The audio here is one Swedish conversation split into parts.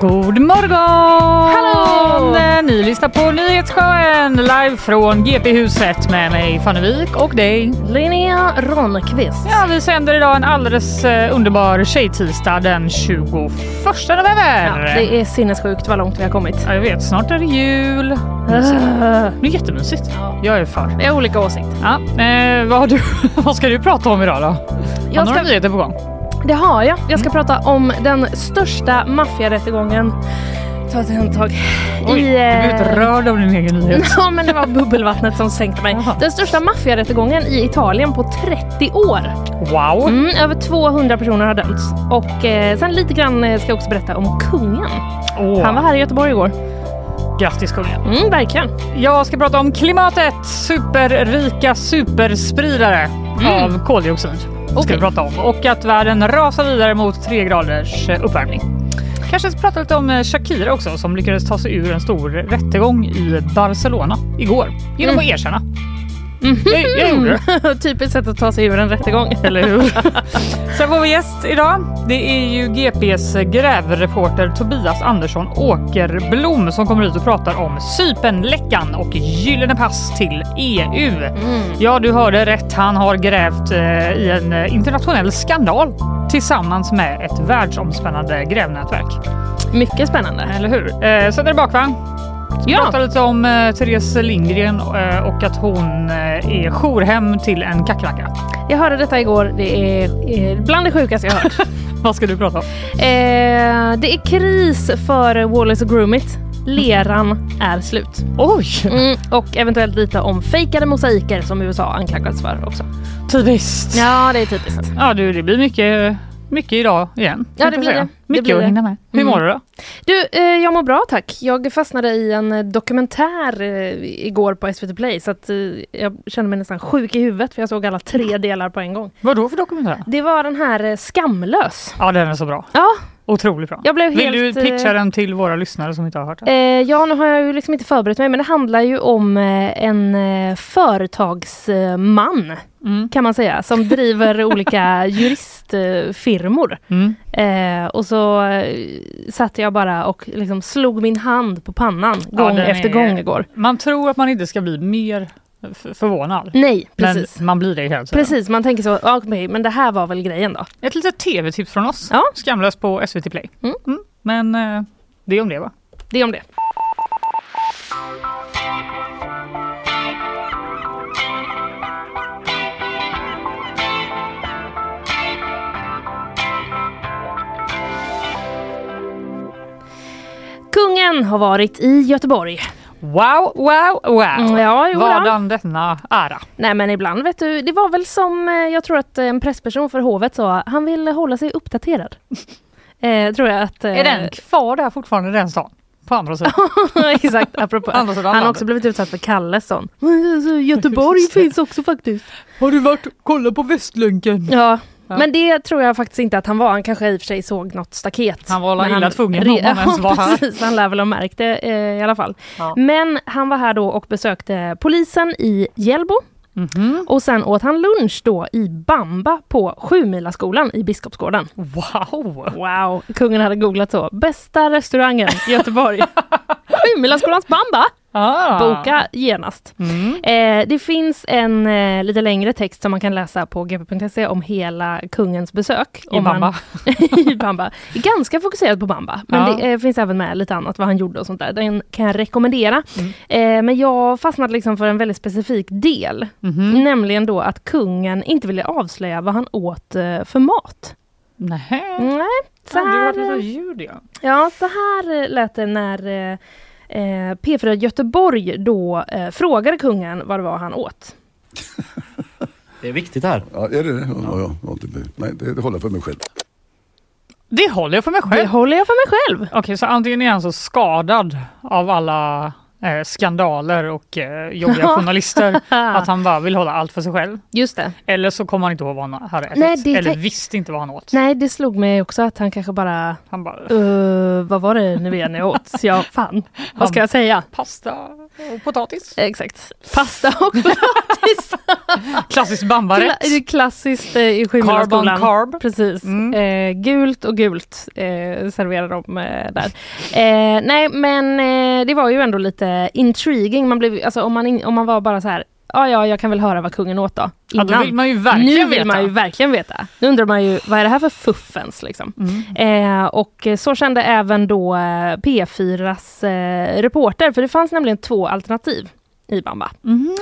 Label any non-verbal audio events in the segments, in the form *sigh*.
God morgon! Hallå! Ni lyssnar på Nyhetsshowen live från GP-huset med mig Fanny Wijk och dig. Linnea Ronqvist. Ja, vi sänder idag en alldeles uh, underbar tjejtisdag den 21 november. Ja, det är sinnessjukt vad långt vi har kommit. Ja, jag vet, snart är det jul. Uh, Det är jättemysigt. Jag är för. vi har olika åsikter. Ja, eh, vad, du, *laughs* vad ska du prata om idag då? Har Jag några ska- nyheter på gång? Det har jag. Jag ska prata om den största maffiarättegången. Ta ett handtag. Oj, I, du blir eh, rörd av din egen nyhet. *laughs* Ja, men det var bubbelvattnet som sänkte mig. Jaha. Den största maffiarättegången i Italien på 30 år. Wow! Mm, över 200 personer har dömts. Och eh, sen lite grann eh, ska jag också berätta om kungen. Åh, Han var här i Göteborg igår. Grattis kungen! Mm, verkligen. Jag ska prata om klimatet. Superrika superspridare av koldioxid. Ska Okej. vi prata om. Och att världen rasar vidare mot tre graders eh, uppvärmning. Kanske ska prata lite om eh, Shakira också som lyckades ta sig ur en stor rättegång i Barcelona igår genom att erkänna. Jag, jag gjorde det. *laughs* Typiskt sätt att ta sig ur en rättegång. Eller hur? *laughs* Sen får vi gäst idag. Det är ju GPs grävreporter Tobias Andersson Åkerblom som kommer hit och pratar om Cypernläckan och gyllene pass till EU. Ja, du hörde rätt. Han har grävt eh, i en eh, internationell skandal tillsammans med ett världsomspännande grävnätverk. Mycket spännande. Eller hur? Eh, sen är det bakvagn. Ska Ja. prata lite om eh, Therese Lindgren eh, och att hon eh, är jourhem till en kackerlacka. Jag hörde detta igår. Det är, är bland det sjukaste jag har hört. *laughs* Vad ska du prata om? eh, det är kris för Wallace och Gromit. Leran är slut. Oj! Mm, och eventuellt lite om fejkade mosaiker som USA anklagas för också. Typiskt. Ja, det är typiskt. Ja du, det blir mycket, mycket idag igen. Ja, det jag blir det. Det Mycket blir att det. hinna med. Hur Mm. mår du då? Du, eh, jag mår bra tack. Jag fastnade i en dokumentär eh, igår på SVT Play så att eh, jag kände mig nästan sjuk i huvudet för jag såg alla tre delar på en gång. Vad då för dokumentär? Det var den här Skamlös. Ja den är så bra. Ja, Otroligt bra. jag blev Vill helt... du pitcha eh, den till våra lyssnare som inte har hört den? Eh, ja, nu har jag ju liksom inte förberett mig, men det handlar ju om eh, en eh, företagsman, Mm. kan man säga, som *laughs* driver olika juristfirmor. Mm. Eh, och så satt jag bara och liksom slog min hand på pannan gång efter är- gång igår. Man tror att man inte ska bli mer förvånad. Nej, precis. Men man blir det helt. Precis, man tänker så, okej, men det här var väl grejen då. Ett litet tv-tips från oss. Ja. Skamlös på SVT Play. Mm. Mm. Men eh, det är om det va? Det är om det. Kungen har varit i Göteborg. Wow, wow, wow! Mm, ja. Vadan denna ära. Nej men ibland vet du, det var väl som eh, jag tror att en pressperson för hovet sa, han vill hålla sig uppdaterad. *laughs* eh, tror jag att... eh, Är den kvar där fortfarande den stan? på andra sidan. *laughs* Exakt, apropå. Andra sidan Han har också blivit utsatt för Kalles sån. *laughs* Göteborg finns också faktiskt. Har du varit och kollat på Västlänken? Ja. Ja. Men det tror jag faktiskt inte att han var. Han kanske i och för sig såg något staket. Han var Men illa tvungen om han ens var *laughs* här. Precis, han lär väl ha märkt det eh, i alla fall. Ja. Men han var här då och besökte polisen i Hjällbo. Mhm. Och sen åt han lunch då i Bamba på Sjumilaskolan i Biskopsgården. Wow! Wow, kungen hade googlat så. Bästa restaurangen i Göteborg. *laughs* Sjumilaskolans Bamba! Ah. Boka genast. Mm. Eh, det finns en eh, lite längre text som man kan läsa på gp.se om hela kungens besök. I om man- Bamba. *laughs* I Bamba. Ganska fokuserat på Bamba, men Ja. det eh, finns även med lite annat vad han gjorde och sånt där. Den kan jag rekommendera. Mm. Eh, men jag fastnade liksom för en väldigt specifik del. Mhm. Nämligen då att kungen inte ville avslöja vad han åt eh, för mat. Nähä. Nej, så här, eh, ja. så här lät det när P4 Göteborg då eh, frågade kungen vad det var han åt. *laughs* Det är viktigt här. Ja, är det det? Ja, ja, ja, det, nej, det, det håller jag för mig själv. Det håller jag för mig Det själv. håller jag för mig själv. Okej, så antingen är han så skadad av alla eh, skandaler och eh, jobbiga journalister *laughs* att han bara vill hålla allt för sig själv. Just det. Eller så kommer han inte ihåg vad han hade ätit. Nej, det Eller visste inte vad han åt. Nej, det slog mig också att han kanske bara Han bara Uh, vad var det nu igen jag åt? Ja, fan. Vad ska jag säga? pasta och potatis. Exakt. Pasta och potatis. *laughs* Klassiskt bambarätt. Kla- klassiskt eh, i Carb carb. Precis. Mm. Eh, gult och gult eh, serverar de eh, där. Eh, nej, men det var ju ändå lite intriguing. Man blev, alltså, om, man in, om man var bara så här, ja, ja, jag kan väl höra vad kungen åt då. Ja, då Innan. vill man ju verkligen nu vill veta. man ju verkligen veta. Nu undrar man ju, vad är det här för fuffens liksom? Mm. Eh, och så kände även då eh, P4s eh, reporter, för det fanns nämligen två alternativ i Bamba. Mm.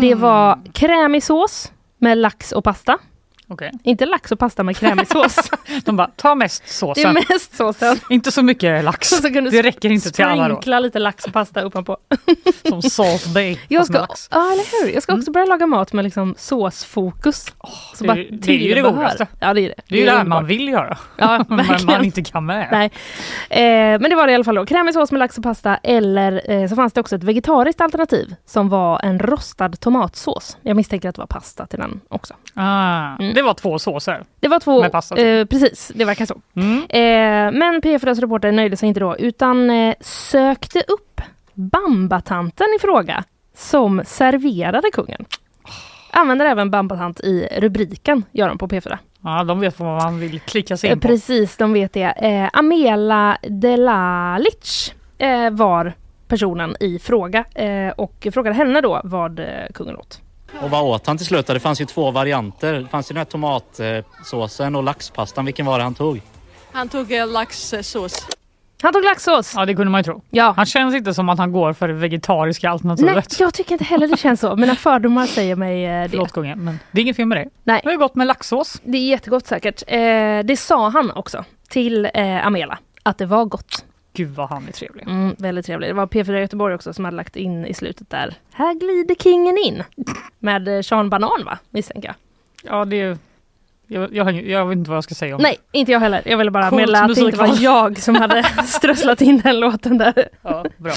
Det var krämig sås med lax och pasta. Okej. Inte lax och pasta med krämig sås. *laughs* De bara, ta mest det är såsen. mest såsen. *laughs* Inte så mycket lax. Så Det räcker inte till alla då. sprinkla lite lax och pasta uppanpå. *laughs* Som Salt Bay. Jag ska, lax. ja, eller hur? Jag ska också börja laga mat med liksom såsfokus. Så det är- det är ju det godaste. Ja, det är det. Det är ju det här underbart. man vill göra. Ja, Men man inte kan med. Nej. Eh, men det var det i alla fall då. Krämig sås med lax och pasta eller eh, så fanns det också ett vegetariskt alternativ som var en rostad tomatsås. Jag misstänker att det var pasta till den också. Ah, Mm. Det var två såser. Det var två, Med pasta till. eh, precis, det verkar så. Mm. Eh, men P4s reporter nöjde sig inte då utan eh, sökte upp Bambatanten i fråga som serverade kungen. Använder även Bambatant i rubriken, gör de på P4. Ja, de vet vad man vill klicka sig Eh, in på. Precis, de vet det. Eh, Amela Delalic eh, var personen i fråga eh, och frågade henne då vad eh, kungen åt. Och vad åt han till slut? Det fanns ju två varianter. Det fanns ju den här tomatsåsen och laxpastan. Vilken var det han tog? Han tog eh, laxsås. Han tog laxsås. Ja, det kunde man ju tro. Ja. Han känns inte som att han går för det vegetariska Nej, alternativet. jag tycker inte heller det känns så. Mina fördomar säger mig eh, det. Förlåt kungen, men det är inget fel med det. Nej. Det är gott med laxsås. Det är jättegott säkert. Eh, det sa han också till eh, Amela, att det var gott. Gud vad han är trevlig. Mm, väldigt trevligt. Det var P4 Göteborg också som hade lagt in i slutet där. Här glider kingen in. Med eh, Sean Banan va, misstänker jag. Ja, det är... Jag, jag, jag vet inte vad jag ska säga om Nej, inte jag heller. Jag ville bara Coolt meddela att det inte var jag som hade *laughs* strösslat in den låten där. Ja, bra.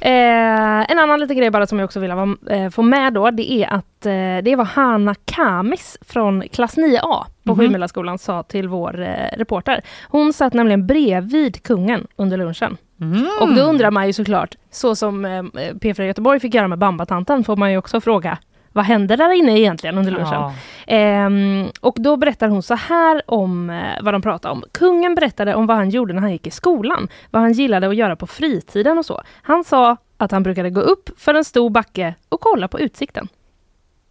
Eh, en annan liten grej bara som jag också vill ha, eh, få med då, det är att eh, det var Hanna Kamis från klass 9A på Mhm. Sjumilaskolan sa till vår eh, reporter. Hon satt nämligen bredvid kungen under lunchen. Mm. Och då undrar man ju såklart, så som eh, P4 Göteborg fick göra med Bambatanten, får man ju också fråga vad händer där inne egentligen under lunchen? Ja. Ehm, och då berättar hon så här om eh, vad de pratar om. Kungen berättade om vad han gjorde när han gick i skolan. Vad han gillade att göra på fritiden och så. Han sa att han brukade gå upp för en stor backe och kolla på utsikten.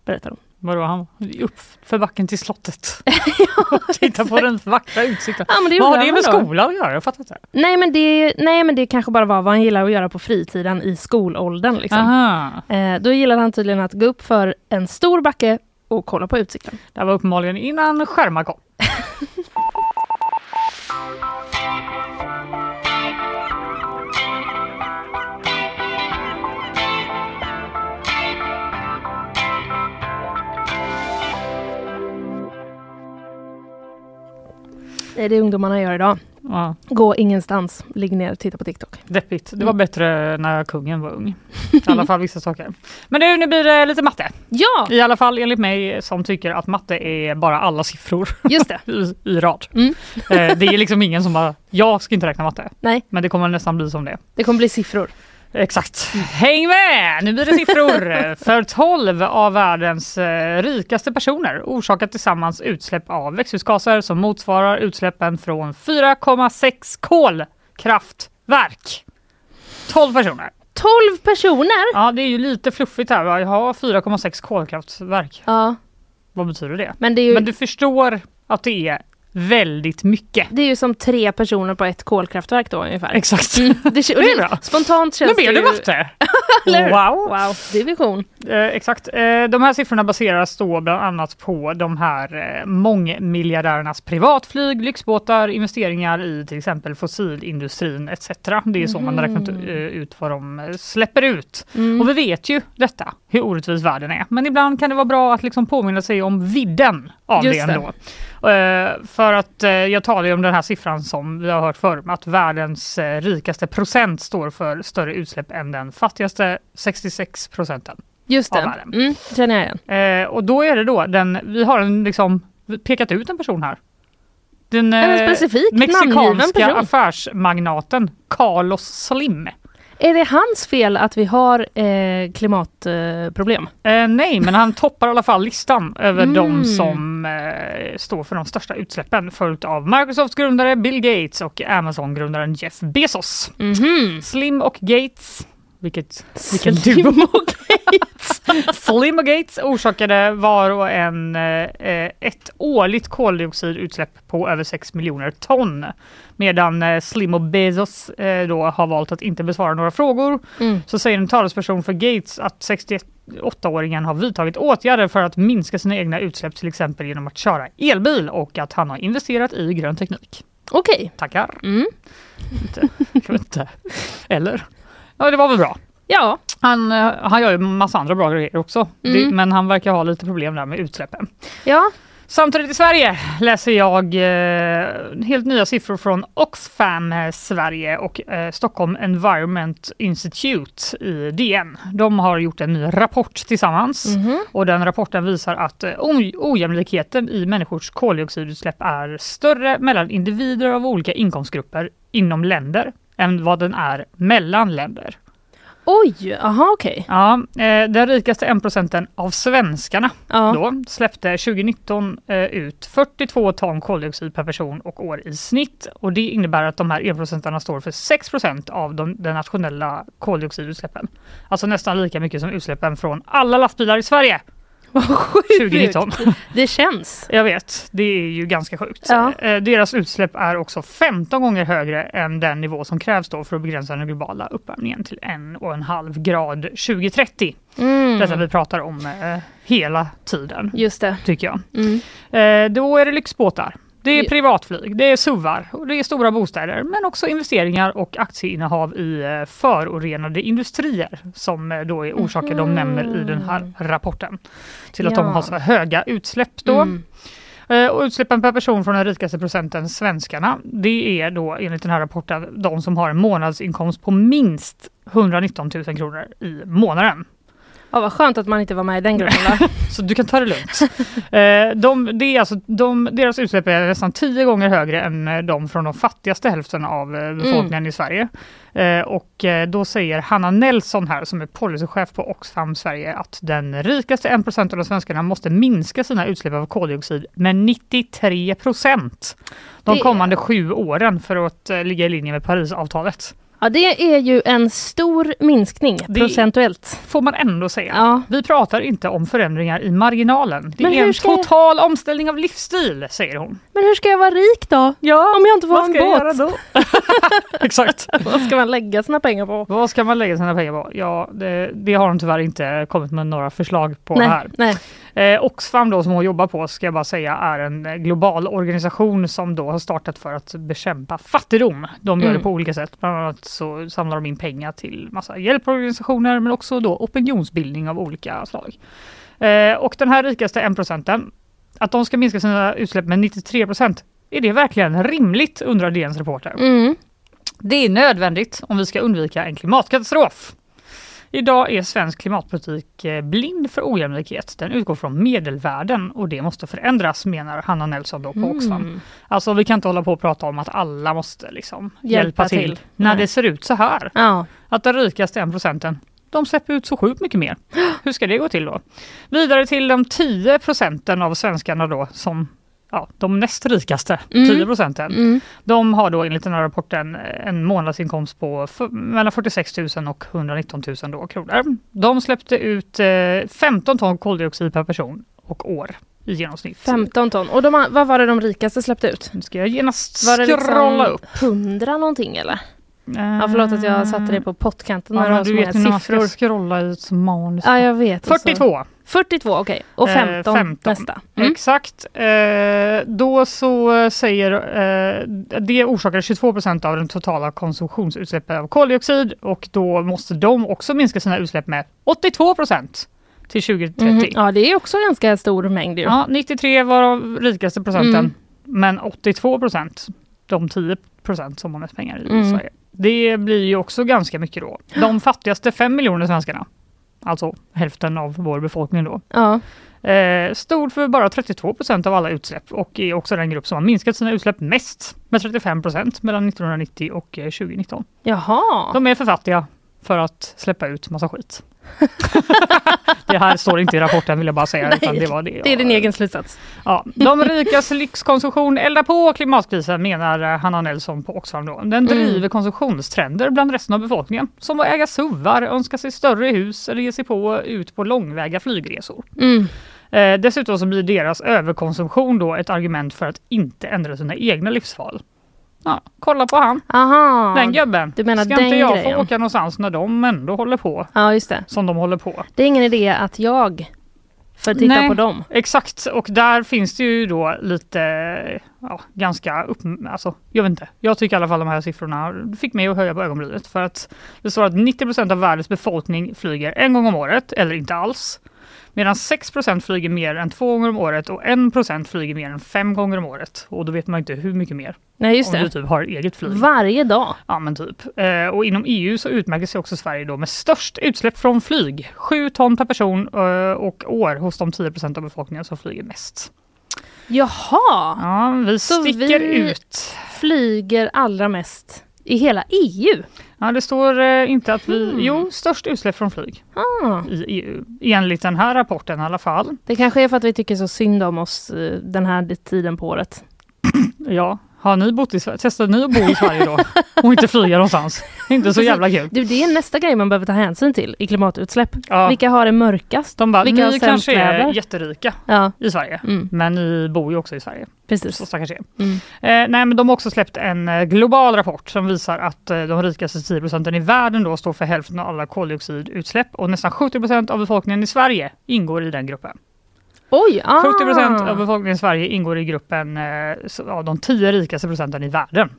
Berättar hon. Vadå, han upp för backen till slottet? *laughs* *laughs* Titta på den vackra utsikten. Ja, men det Vad har det med då. skola att göra? Jag fattar inte. Nej men, det, nej men det kanske bara var vad han gillade att göra på fritiden i skolåldern. Liksom. Eh, då gillade han tydligen att gå upp för en stor backe och kolla på utsikten. Det var uppenbarligen innan skärmar kom. *laughs* Det är det ungdomarna gör idag. Ja, Gå ingenstans, ligg ner och titta på TikTok. deppigt. Det Mm. var bättre när kungen var ung. *laughs* I alla fall vissa saker. Men nu, nu blir det lite matte. Ja, I alla fall enligt mig som tycker att matte är bara alla siffror just det. *laughs* i, i rad. Mm. Eh, det är liksom ingen som bara, jag ska inte räkna matte. Nej. Men det kommer nästan bli som det. Det kommer bli siffror. Exakt. Häng med! Nu blir det siffror. *laughs* För 12 av världens eh, rikaste personer orsakar tillsammans utsläpp av växthusgaser som motsvarar utsläppen från 4,6 kolkraftverk. 12 personer. 12 personer! Ja, det är ju lite fluffigt här. va? Jag har 4,6 kolkraftverk. Ja, Vad betyder det? men det ju, Men du förstår att det är väldigt mycket. det är ju som tre personer på ett kolkraftverk då ungefär. Exakt. Mm, det, *laughs* Det är bra. Spontant känns Nu blev det det ju... matte! *laughs* Wow! Wow, division. Eh, exakt. Eh, de här siffrorna baseras då bland annat på de här eh, mångmiljardärernas privatflyg, lyxbåtar, investeringar i till exempel fossilindustrin etc. Det är så man har räknat eh, ut vad de eh, släpper ut. Mm. Och vi vet ju detta, hur orättvis världen är. Men ibland kan det vara bra att liksom påminna sig om vidden av Just det det. ändå. Eh, för att eh, jag talar ju om den här siffran som vi har hört förr, att världens eh, rikaste procent står för större utsläpp än den fattigaste 66 procenten. Just det, mm, känner jag igen. Eh, och då är det då den, vi har en liksom pekat ut en person här. Den En eh, specifik mexikanska affärsmagnaten Carlos Slim. Är det hans fel att vi har eh, klimatproblem? Eh, nej, men han toppar i alla fall listan över Mm. de som eh, står för de största utsläppen följt av Microsofts grundare Bill Gates och Amazon-grundaren Jeff Bezos. Mhm. Slim och Gates, vilket, vilken Slim duo! *laughs* Slim och Gates orsakade var och en eh, ett årligt koldioxidutsläpp på över 6 miljoner ton. Medan eh, Slim och Bezos eh, då har valt att inte besvara några frågor Mm. så säger en talesperson för Gates att 68-åringen har vidtagit åtgärder för att minska sina egna utsläpp till exempel genom att köra elbil och att han har investerat i grön teknik. Okej. Tackar! Mm. Inte, inte. Eller? Ja, det var väl bra. Ja, Han, eh, han gör ju massa andra bra grejer också, Mm. det, men han verkar ha lite problem där med utsläppen. ja. Samtidigt i Sverige läser jag eh, helt nya siffror från Oxfam eh, Sverige och eh, Stockholm Environment Institute i DN. De har gjort en ny rapport tillsammans Mhm. och den rapporten visar att eh, oj- ojämlikheten i människors koldioxidutsläpp är större mellan individer av olika inkomstgrupper inom länder än vad den är mellan länder. Oj, aha okej. Ja, eh, den rikaste 1 procenten av svenskarna Ja. då släppte 2019 eh, ut 42 ton koldioxid per person och år i snitt. Och det innebär att de här 1 procentarna står för 6 procent av de, den nationella koldioxidutsläppen. Alltså nästan lika mycket som utsläppen från alla lastbilar i Sverige *laughs* Vad sjukt. 2019. *laughs* Det känns. Jag vet, det är ju ganska sjukt. Ja. Eh, Deras utsläpp är också 15 gånger högre än den nivå som krävs då för att begränsa den globala uppvärmningen till en och en halv grad 2030. Mm. Detta vi pratar om eh, hela tiden, Just det. tycker jag. Mm. Eh, då är det lyxbåtar. Det är privatflyg, det är SUVar och det är stora bostäder men också investeringar och aktieinnehav i eh, förorenade industrier som eh, då är orsaker de nämner i den här rapporten. Till att de Ja. har så höga utsläpp då. Mm. Eh, Och utsläppen per person från den rikaste procenten, svenskarna, det är då enligt den här rapporten de som har en månadsinkomst på minst 119 000 kronor i månaden. Ja, vad skönt att man inte var med i den gruppen. *laughs* Så du kan ta det lugnt. Eh, de, det är alltså, de, deras utsläpp är nästan tio gånger högre än eh, de från de fattigaste hälften av eh, befolkningen i Sverige. Eh, och då säger Hanna Nelson här som är policychef på Oxfam Sverige att den rikaste 1% av de svenskarna måste minska sina utsläpp av koldioxid med 93 procent de Det- kommande sju åren för att ligga i linje med Parisavtalet. Ja, det är ju en stor minskning Det- procentuellt. Får man ändå säga. Ja. Vi pratar inte om förändringar i marginalen. Det Men är en ska jag- total omställning av livsstil, säger hon. Men hur ska jag vara rik då? Ja, Om jag inte får vad en ska jag båt? göra då? *laughs* Exakt. Vad ska man lägga sina pengar på? Vad ska man lägga sina pengar på? Ja, det, det har de tyvärr inte kommit med några förslag på nej, här. nej. Eh, Oxfam då som hon jobbar på ska jag bara säga är en global organisation som då har startat för att bekämpa fattigdom. De gör Mm. det på olika sätt. Bland annat så samlar de in pengar till massa hjälporganisationer men också då opinionsbildning av olika slag. Eh, och den här rikaste 1 procenten, att de ska minska sina utsläpp med 93 procent är det verkligen rimligt undrar DNs reporter. Mm. Det är nödvändigt om vi ska undvika en klimatkatastrof. Idag är svensk klimatpolitik eh, blind för ojämlikhet. Den utgår från medelvärden och det måste förändras menar Hanna Nelson då på Oxfam. Mm. Alltså vi kan inte hålla på och prata om att alla måste liksom hjälpa, Hjälpa till, till. när Nej. det ser ut så här. Ja. Att den rikaste en procenten de släpper ut så sjukt mycket mer. Hur ska det gå till då? Vidare till de 10 procenten av svenskarna då som ja, de näst rikaste, Mm. 10 procenten. Mm. De har då enligt den här rapporten en månadsinkomst på mellan 46 000 och 119 000 då, kronor. De släppte ut eh, 15 ton koldioxid per person och år i genomsnitt. 15 ton. Och de, vad var det de rikaste släppte ut? Nu ska jag genast Var scrolla liksom upp. 100 någonting eller? Ja, förlåt att jag satte det på pottkanten Ja, men du vet många man ska scrolla i ett manus. Ja, jag vet. Och så- 42! 42, okej. Och Eh, 15, 15. nästa. Mm. Exakt. Eh, då så säger eh, det orsakar 22 procent av den totala konsumtionsutsläppen av koldioxid och då måste de också minska sina utsläpp med 82 procent till 2030. Mhm. Ja, det är också ganska stor mängd ju. Ja, 93 var de rikaste procenten, Mm. men 82 procent, de 10 procent som har mest pengar i Mm. Sverige. Det blir ju också ganska mycket då. De *gasps* fattigaste 5 miljoner svenskarna, alltså hälften av vår befolkning då, Ja. eh, stod för bara 32 procent av alla utsläpp och är också den grupp som har minskat sina utsläpp mest med 35 procent mellan 1990 och eh, 2019. Jaha. De är för fattiga för att släppa ut massa skit. *laughs* det här står inte i rapporten vill jag bara säga. Nej, det, var det, Det är din egen slutsats. Ja, de rikas lyxkonsumtion eldar på klimatkrisen menar eh, Hanna Nelson på Oxfam. Då. Den driver konsumtionstrender bland resten av befolkningen. Som att äga suvar, önska sig större hus eller ge sig på ut på långväga flygresor. Mm. Eh, dessutom så blir deras överkonsumtion då ett argument för att inte ändra sina egna livsval. Ja, kolla på han, Aha. den gubben. du menar Ska den inte jag grejen? få åka någonstans när de ändå håller på Ja, just det. som de håller på? Det är ingen idé att jag får titta Nej. på dem. Exakt, och där finns det ju då lite, ja, ganska upp, alltså, jag vet inte. Jag tycker i alla fall de här siffrorna fick mig att höja på ögonbrynet för att det står att 90% av världens befolkning flyger en gång om året eller inte alls. Medan 6% flyger mer än två gånger om året och 1% flyger mer än fem gånger om året. Och då vet man inte hur mycket mer. Nej, just om du det. typ har eget flyg. Varje dag. Ja men typ. Eh, och inom EU så utmärker sig också Sverige då med störst utsläpp från flyg. 7 ton per person eh, och år hos de 10 av befolkningen som flyger mest. Jaha! Ja, vi Så sticker vi- ut. Flyger allra mest i hela EU. Ja, det står eh, inte att vi... Hmm. Jo, störst utsläpp från flyg Ah. i EU. Enligt den här rapporten i alla fall. Det kanske är för att vi tycker så synd om oss eh, den här tiden på året. Ja, har ni bott i Sverige? Testade ni att bo i Sverige då? *laughs* Och inte flyga någonstans? Inte så jävla kul. Du, det är nästa grej man behöver ta hänsyn till i klimatutsläpp. Ja, Vilka har det mörkast? de bara, vilka ni kanske är väder?" jätterika Ja, i Sverige. mm, Men ni bor ju också i Sverige. Så precis. stackars er. Mm. Eh, nej, men de har också släppt en eh, global rapport som visar att eh, de rikaste 10 procenten i världen då står för hälften av alla koldioxidutsläpp och nästan 70 procent av befolkningen i Sverige ingår i den gruppen. Oj! Ah. 70 procent av befolkningen i Sverige ingår i gruppen eh, av de 10 rikaste procenten i världen.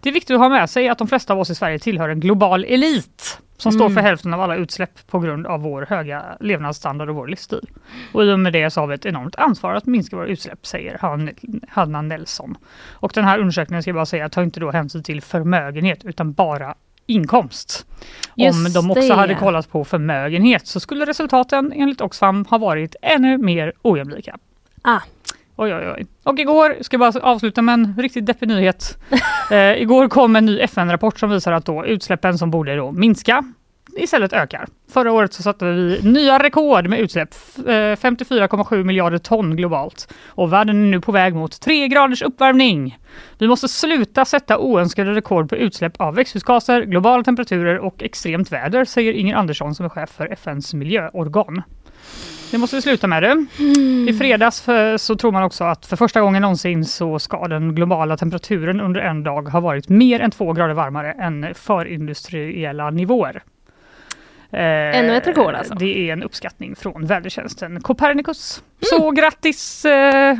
Det är viktigt att ha med sig att de flesta av oss i Sverige tillhör en global elit som står Mm. för hälften av alla utsläpp på grund av vår höga levnadsstandard och vår livsstil. Och i och med det så har vi ett enormt ansvar att minska våra utsläpp, säger Han- Hanna Nelson. Och den här undersökningen ska jag bara säga tar inte då hänsyn till förmögenhet utan bara inkomst. Om Just de också det. hade kollat på förmögenhet så skulle resultaten enligt Oxfam ha varit ännu mer ojämlika. Ah. Oj, oj, oj. Och igår, ska jag bara avsluta med en riktigt deppig nyhet. *laughs* eh, igår kom en ny FN-rapport som visar att då utsläppen som borde då minska istället ökar. Förra året så satte vi nya rekord med utsläpp, f- eh, 54,7 miljarder ton globalt. Och världen är nu på väg mot 3 graders uppvärmning. Vi måste sluta sätta oönskade rekord på utsläpp av växthusgaser, globala temperaturer och extremt väder, säger Inger Andersson som är chef för FNs miljöorgan. Det måste vi sluta med det. I fredags för, så tror man också att för första gången någonsin så ska den globala temperaturen under en dag ha varit mer än två grader varmare än förindustriella nivåer. Eh, Ännu ett rekord alltså. Det är en uppskattning från vädertjänsten Copernicus. Så grattis eh,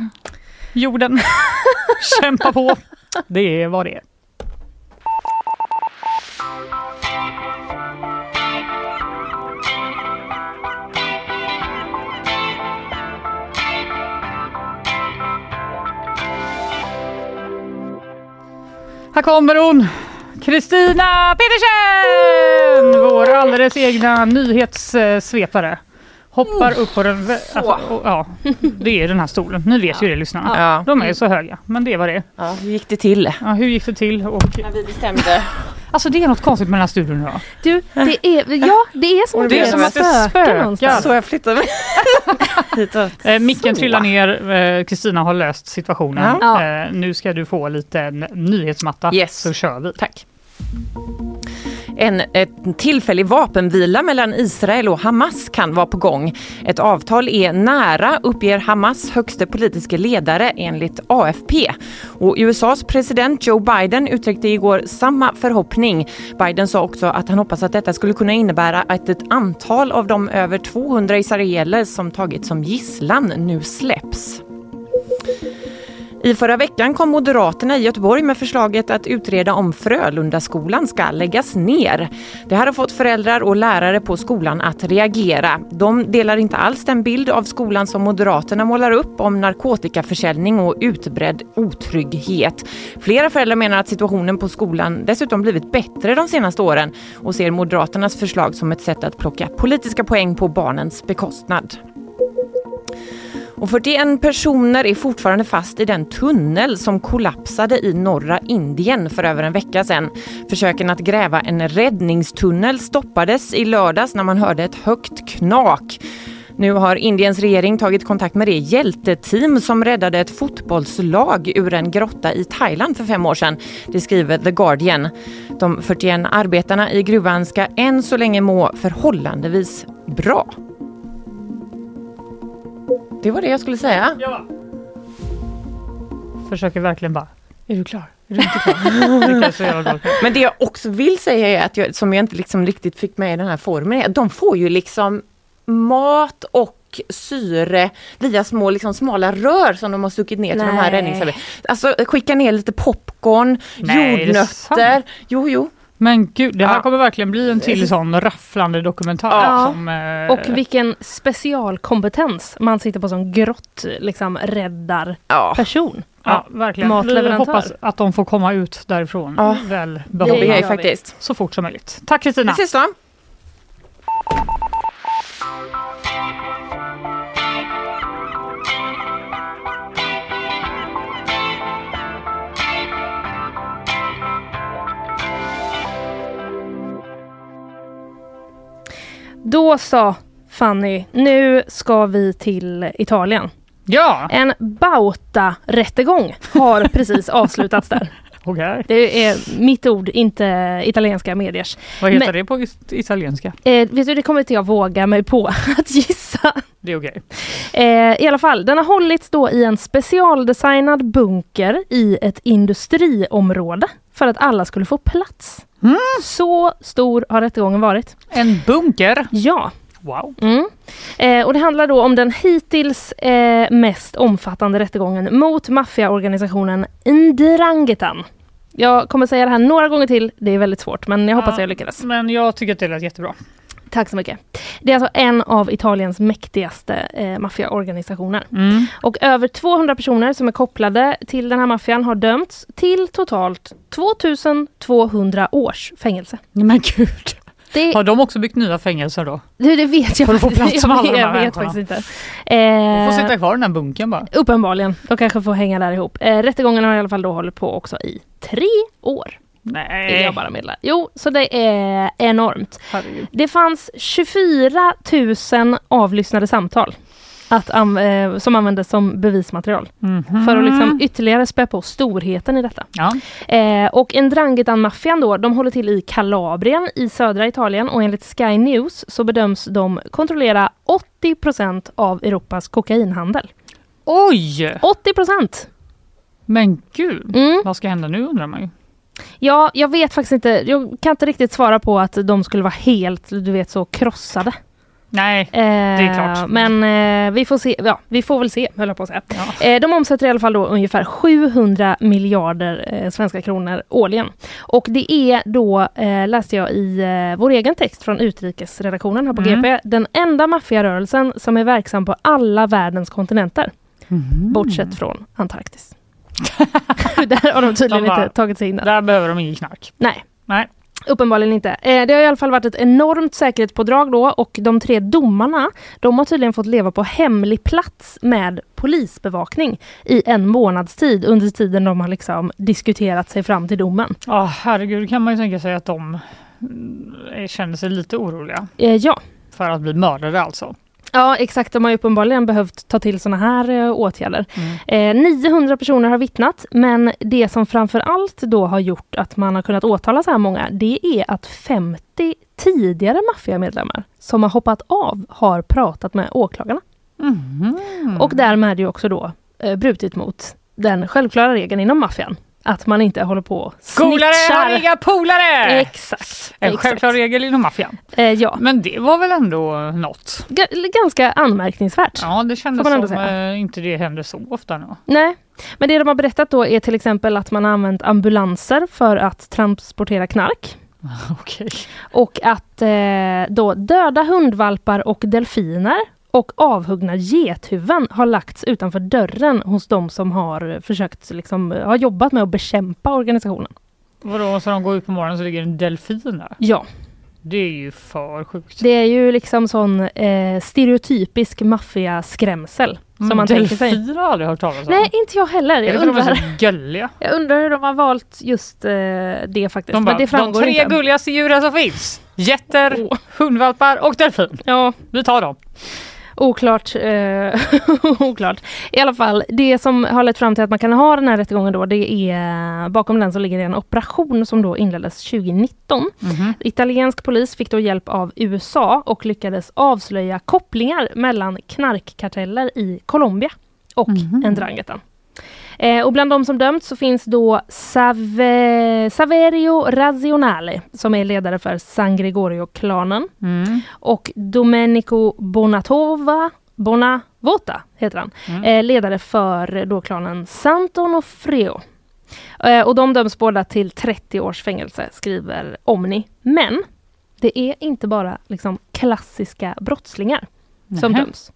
jorden! *laughs* Kämpa på! Det är vad det är. Här kommer hon! Kristina Pedersen! Vår alldeles egna nyhetssvepare. Hoppar upp på den... Alltså, och, ja, det är den här stolen. Ni vet ju det lyssnarna. Ja. De är ju så höga, men det var det. Ja, hur gick det till? Ja, hur gick det till? Och, När vi bestämde. Alltså det är något konstigt med den här studion idag. Du, det är, ja, det är som att Det det är som att det spökar någonstans. Så jag flyttade mig *laughs* hitåt. Eh, micken Så. trillar ner, eh, Kristina har löst situationen. Ja. Eh, nu ska du få lite nyhetsmatta, Yes. så kör vi. Tack. En, tillfällig vapenvila mellan Israel och Hamas kan vara på gång. Ett avtal är nära, uppger Hamas högste politiska ledare enligt AFP. Och USAs president Joe Biden uttryckte igår samma förhoppning. Biden sa också att han hoppas att detta skulle kunna innebära att ett antal av de över 200 israeler som tagits som gisslan nu släpps. I förra veckan kom Moderaterna i Göteborg med förslaget att utreda om Frölundaskolan ska läggas ner. Det här har fått föräldrar och lärare på skolan att reagera. De delar inte alls den bild av skolan som Moderaterna målar upp om narkotikaförsäljning och utbredd otrygghet. Flera föräldrar menar att situationen på skolan dessutom blivit bättre de senaste åren och ser Moderaternas förslag som ett sätt att plocka politiska poäng på barnens bekostnad. Och 41 personer är fortfarande fast i den tunnel som kollapsade i norra Indien för över en vecka sedan. Försöken att gräva en räddningstunnel stoppades i lördags när man hörde ett högt knak. Nu har Indiens regering tagit kontakt med det hjälteteam som räddade ett fotbollslag ur en grotta i Thailand för fem år sedan. Det skriver The Guardian. De 41 arbetarna i gruvan ska än så länge må förhållandevis bra. Det var det jag skulle säga. Ja. Försöker verkligen bara, är du klar? Är du inte klar? *laughs* Det. Men det jag också vill säga är att jag, som jag inte liksom riktigt fick med i den här formen, är att de får ju liksom mat och syre via små liksom smala rör som de har stuckit ner till de här Nej. räddningsarbetarna. Alltså skicka ner lite popcorn, Nej, är det jordnötter. Jo, jo. Men gud, det här Ja. kommer verkligen bli en till sån rafflande dokumentär. Ja. Som, eh, Och vilken specialkompetens man sitter på som grott, liksom räddar Ja. person. Ja, verkligen. Vi Matleverantör. hoppas att de får komma ut därifrån Ja. väl Det behållna. vi. faktiskt. Så fort som möjligt. Tack Kristina! Vi ses då. Då sa Fanny, nu ska vi till Italien. Ja, En Bauta-rättegång har precis *laughs* avslutats där. okej. Det är mitt ord, inte italienska mediers. Vad heter Men- det på italienska? Eh, vet du, det kommer inte jag våga mig på *laughs* att gissa. Det är okej. Eh, I alla fall, den har hållits då i en specialdesignad bunker i ett industriområde för att alla skulle få plats. Mm. Så stor har rättegången varit. En bunker. Ja. Wow. Mm. Eh, och det handlar då om den hittills eh, mest omfattande rättegången mot maffiaorganisationen Ndrangetan. Jag kommer säga det här några gånger till, det är väldigt svårt men jag hoppas att jag lyckades. Men jag tycker att det lät jättebra. Tack så mycket. Det är alltså en av Italiens mäktigaste eh, maffiaorganisationer. Mm. Och över 200 personer som är kopplade till den här maffian har dömts till totalt 2200 års fängelse. Men gud. Det, Har de också byggt nya fängelser då? det, det vet jag För att få faktiskt- plats med alla jag, jag vet faktiskt inte. De får Eh, sitta kvar i den här bunkern bara. uppenbarligen. De kanske får hänga där ihop. Eh, rättegången har i alla fall då hållit på också i tre år. Vill Nej. jag bara meddela. Jo, så det är enormt. Herregud. Det fanns 24 000 avlyssnade samtal att, eh, som användes som bevismaterial. Mhm. För att liksom ytterligare spä på storheten i detta. Ja. Eh, och Ndrangheta-maffian då, de håller till i Kalabrien i södra Italien och enligt Sky News så bedöms de kontrollera 80% av Europas kokainhandel. Oj! 80% Men gud. Mm. Vad ska hända nu undrar man ju. Ja, jag vet faktiskt inte. Jag kan inte riktigt svara på att de skulle vara helt, du vet, så krossade. Nej, Eh, är klart. Men eh, vi får se. Ja, vi får väl se, höll jag på att säga. Ja. Eh, de omsätter i alla fall då ungefär 700 miljarder eh, svenska kronor årligen. Och det är då, eh, läste jag i eh, vår egen text från utrikesredaktionen här på Mm. GP, den enda maffiarörelsen som är verksam på alla världens kontinenter. Mhm. Bortsett från Antarktis. *laughs* där har de tydligen De bara- inte tagit sig in. Där behöver de inget knark. Nej. Nej. Uppenbarligen inte. Eh, det har i alla fall varit ett enormt säkerhetspådrag då och de tre domarna de har tydligen fått leva på hemlig plats med polisbevakning i en månads tid under tiden de har liksom diskuterat sig fram till domen. Ja, herregud, kan man ju tänka sig att de mm, känner sig lite oroliga Eh, ja. för att bli mördade alltså. Ja exakt, de har uppenbarligen behövt ta till sådana här eh, åtgärder. Eh, 900 personer har vittnat men det som framför allt då har gjort att man har kunnat åtala så här många det är att 50 tidigare maffiamedlemmar som har hoppat av har pratat med åklagarna. Mhm. Och därmed ju också då eh, brutit mot den självklara regeln inom maffian. Att man inte håller på och Golare har inga polare! Exakt. En exakt. självklar regel inom maffian. Eh, ja, Men det var väl ändå något? G- ganska anmärkningsvärt. Ja, det kändes som eh, inte det händer så ofta nu. Nej, men det de har berättat då är till exempel att man har använt ambulanser för att transportera knark. *laughs* Okej. Och att eh, då döda hundvalpar och delfiner och avhuggna gethuvuden har lagts utanför dörren hos de som har försökt liksom, har jobbat med att bekämpa organisationen. Vadå, så de går ut på morgonen så ligger en delfin där? Ja, Det är ju för sjukt. det är ju liksom sån eh, stereotypisk maffiaskrämsel som man tänker sig. Delfiner har jag aldrig hört talas om. Nej, inte jag heller. Jag är undrar, gulliga? *laughs* jag undrar hur de har valt just eh, det faktiskt. De, bara, men det de tre inte. gulligaste djuren som finns. Getter, Åh. hundvalpar och delfin. Ja, Vi tar dem. Oklart. Eh, *laughs* oklart. I alla fall, det som har lett fram till att man kan ha den här rättegången då, det är bakom den så ligger det en operation som då inleddes 2019. Italiensk polis fick då hjälp av USA och lyckades avslöja kopplingar mellan knarkkarteller i Colombia och Ndrangheta. Eh, och bland de som dömts så finns då Save, Saverio Razionale som är ledare för San Gregorio-klanen Mm. och Domenico Bonatova Bonavota heter han, eh, ledare för då klanen Sant'Onofrio. Eh, och de döms båda till 30 års fängelse, skriver Omni. Men det är inte bara liksom klassiska brottslingar som Nähä. döms.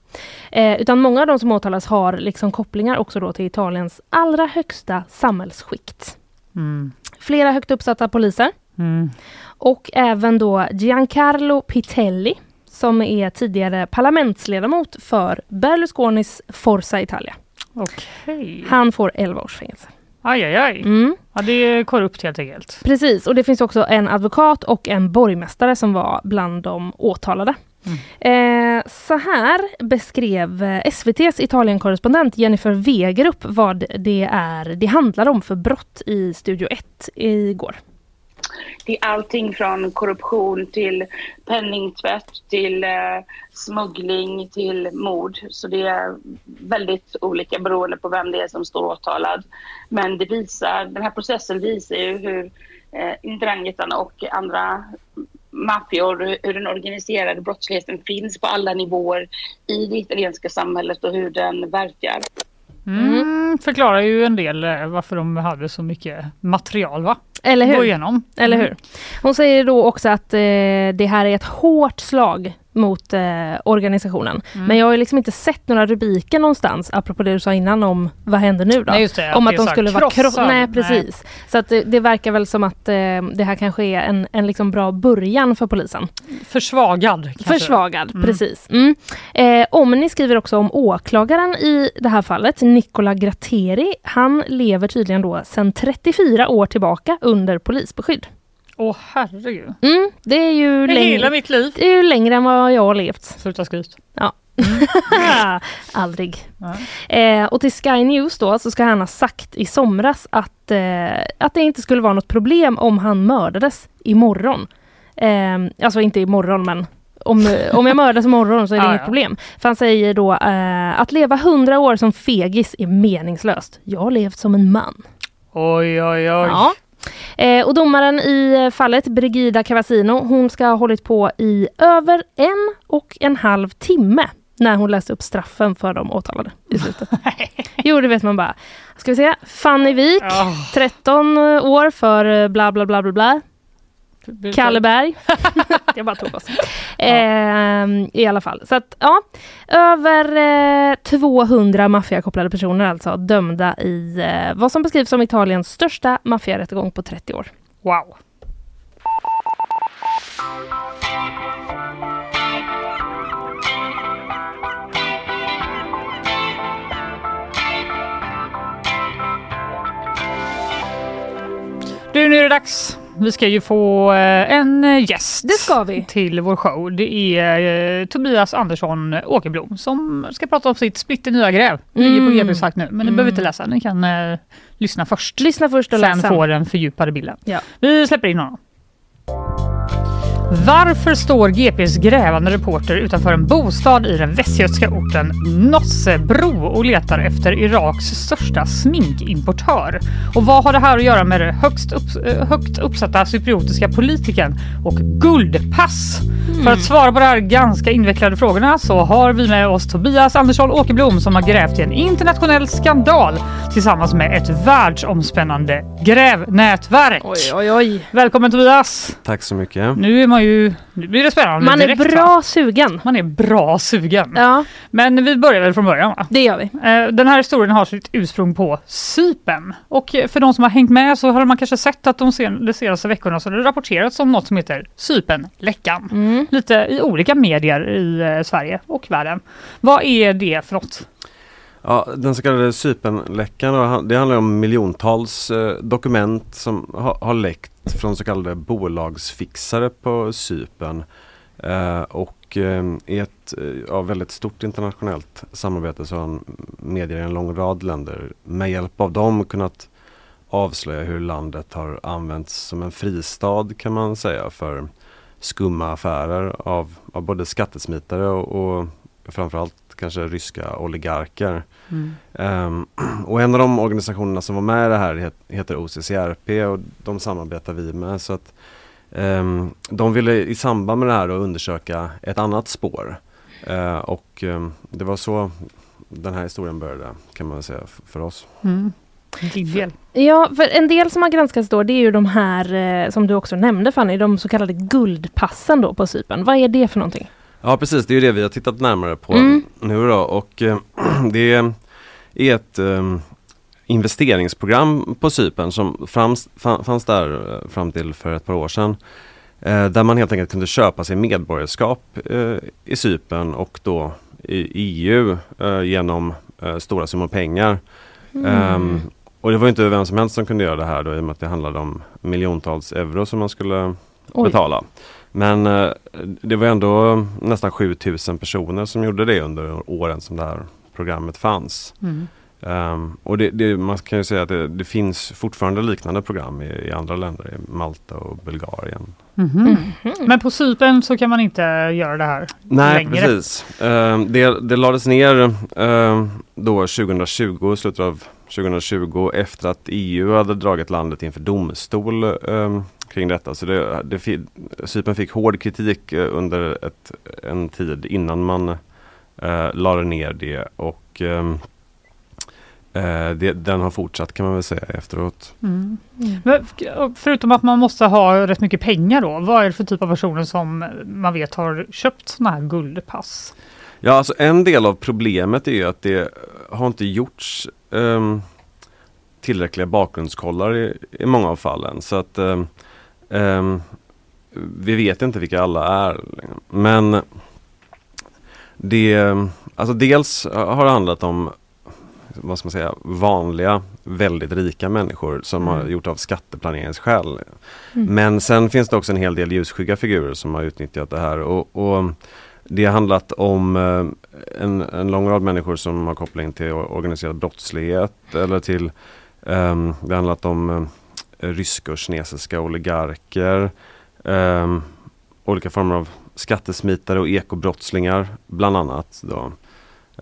Eh, utan många av de som åtalas har liksom kopplingar också då till Italiens allra högsta samhällsskikt. Mm. Flera högt uppsatta poliser Mm. och även då Giancarlo Pitelli som är tidigare parlamentsledamot för Berlusconis Forza Italia. Okej. Han får 11 års fängelse. Aj, aj, aj. Mm, Ja, det är korrupt helt enkelt. precis, och det finns också en advokat och en borgmästare som var bland de åtalade. Eh, så här beskrev eh, SVTs Italienkorrespondent Jennifer Wegerup vad det är det handlar om för brott i Studio 1 igår. Det är allting från korruption till penningtvätt till eh, smuggling till mord. Så det är väldigt olika beroende på vem det är som står åtalad. Men det visar, den här processen visar ju hur eh, Ndrangheta och andra maffior, hur den organiserade brottsligheten finns på alla nivåer i det italienska samhället och hur den verkar. Mm. Förklarar ju en del eh, varför de hade så mycket material va? Eller Gå hur? igenom. Eller Mm. hur? Hon säger då också att eh, det här är ett hårt slag mot eh, organisationen. Mm. Men jag har ju liksom inte sett några rubriker någonstans, apropå det du sa innan om vad händer nu då? Nej, det, om att att de skulle vara krossad. krossade. Nej, Nej. precis. Så att det, det verkar väl som att eh, det här kanske är en, en liksom bra början för polisen. Försvagad. kanske. Försvagad, precis. Mm. Eh, Omni skriver också om åklagaren i det här fallet, Nicola Gratteri. Han lever tydligen då sedan 34 år tillbaka under polisbeskydd. Åh herregud. Mm, det är ju Det är hela längre, mitt liv. det är ju längre än vad jag har levt. Sluta skryt. Ja. *laughs* Aldrig. Nej. Eh, och till Sky News då så ska han ha sagt i somras att, eh, att det inte skulle vara något problem om han mördades imorgon. Eh, alltså inte imorgon men om, *laughs* om jag mördas imorgon så är det Ja, inget ja. problem. För han säger då eh, att leva hundra år som fegis är meningslöst. Jag har levt som en man. Oj, oj, oj. Ja. Eh, och domaren i eh, fallet, Brigida Cavazzino, hon ska ha hållit på i över en och en halv timme när hon läste upp straffen för de åtalade i slutet. *laughs* jo, det vet man bara. Ska vi se, Fanny Wik, Ja. 13 år för eh, bla bla bla bla bla. Kalleberg. *laughs* jag bara tog oss. Eh, I alla fall. Så att ja, över eh, 200 maffiakopplade personer alltså dömda i eh, vad som beskrivs som Italiens största maffiarättegång på 30 år. Wow. Du, nu är det dags. Vi ska ju få eh, en gäst Det ska vi. till vår show. Det är eh, Tobias Andersson Åkerblom som ska prata om sitt splitter nya gräv. Ligger på Mm. GB sagt nu, men ni behöver inte läsa. Ni kan eh, lyssna först. Lyssna först och Sen läs sen. få den fördjupade bilden. Ja. Vi släpper in honom. Varför står GPs grävande reporter utanför en bostad i den västgötska orten Nossebro och letar efter Iraks största sminkimportör? Och vad har det här att göra med den högst, upp, eh, högt uppsatta cypriotiska politikern och guldpass? För att svara på de här ganska invecklade frågorna så har vi med oss Tobias Andersson Åkerblom som har grävt i en internationell skandal tillsammans med ett världsomspännande grävnätverk. Oj, oj, oj. Välkommen Tobias! Tack så mycket. Nu är man ju, nu blir det spännande Man är direkt, bra va? sugen. Man är bra sugen. Ja, Men vi börjar väl från början va? det gör vi. Eh, Den här historien har sitt ursprung på Cypern. Och eh, för de som har hängt med så har man kanske sett att de, sen, de senaste veckorna så har det rapporterats om något som heter Cypernläckan. Mm. Lite i olika medier i eh, Sverige och världen. Vad är det för något? Ja, den så kallade han- det handlar om miljontals dokument som ha, har läckt från så kallade bolagsfixare på Cypern. Eh, och eh, i ett eh, ja, väldigt stort internationellt samarbete så har medier i en lång rad länder med hjälp av dem kunnat avslöja hur landet har använts som en fristad kan man säga för skumma affärer av, av både skattesmitare och, och framförallt kanske ryska oligarker. Ehm, och en av de organisationerna som var med i det här het, heter OCCRP och de samarbetar vi med. Så att, ehm, de ville i samband med det här att undersöka ett annat spår. Eh, och ehm, det var så den här historien började kan man säga för oss. Mm. Del. Ja, för en del som har granskats då det är ju de här eh, som du också nämnde Fanny, de så kallade guldpassen då på Cypern. Vad är det för någonting? Ja precis, det är ju det vi har tittat närmare på Mm. nu då och eh, *clears throat* det är ett eh, investeringsprogram på Cypern som frams, fa- fanns där eh, fram till för ett par år sedan. Eh, där man helt enkelt kunde köpa sig medborgarskap eh, i Cypern och då i EU eh, genom stora summor pengar. Ehm, och det var inte vem som helst som kunde göra det här då i och med att det handlade om miljontals euro som man skulle Oj. betala. Men eh, det var ändå nästan 7000 personer som gjorde det under åren som det här programmet fanns. Mm. Ehm, och det, det, man kan ju säga att det, det finns fortfarande liknande program i, i andra länder, i Malta och Bulgarien. Mhm. Men på Cypern så kan man inte göra det här Nej längre. precis. Ehm, det, det lades ner ehm, då 2020, slutet av 2020 efter att EU hade dragit landet inför domstol ehm, kring detta. Så det, det, fi- Cypern fick hård kritik eh, under ett, en tid innan man uh, lade ner det och ehm, eh, det, den har fortsatt kan man väl säga efteråt. Mm. Men f- förutom att man måste ha rätt mycket pengar då, vad är det för typ av personer som man vet har köpt sådana här guldpass? Ja, alltså en del av problemet är ju att det har inte gjorts ehm, tillräckliga bakgrundskollar i, i många av fallen. Så att ehm, vi vet inte vilka alla är. Men det, alltså dels har det handlat om vad ska man säga, vanliga, väldigt rika människor som har gjort av skatteplaneringsskäl. Men sen finns det också en hel del ljusskygga figurer som har utnyttjat det här. Och, och det har handlat om eh, en, en lång rad människor som har koppling till organiserad brottslighet eller till ehm, Det har handlat om eh, ryska och kinesiska oligarker ehm, Olika former av skattesmitare och ekobrottslingar bland annat. Då.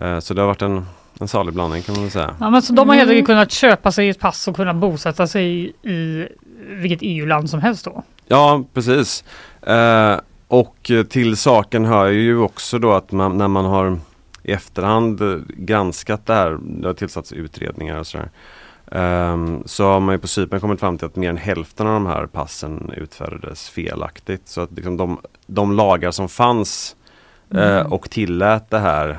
Eh, så det har varit en, en salig blandning kan man väl säga. Ja, men så de har helt enkelt kunnat köpa sig ett pass och kunna bosätta sig i, i vilket EU-land som helst då? Ja, precis. Eh, och eh, till saken hör ju också då att man, när man har i efterhand eh, granskat det här, det har tillsatts utredningar och sådär. Ehm, så har man ju på Cypern kommit fram till att mer än hälften av de här passen utfärdades felaktigt. Så att liksom de, de lagar som fanns eh, Mm. och tillät det här,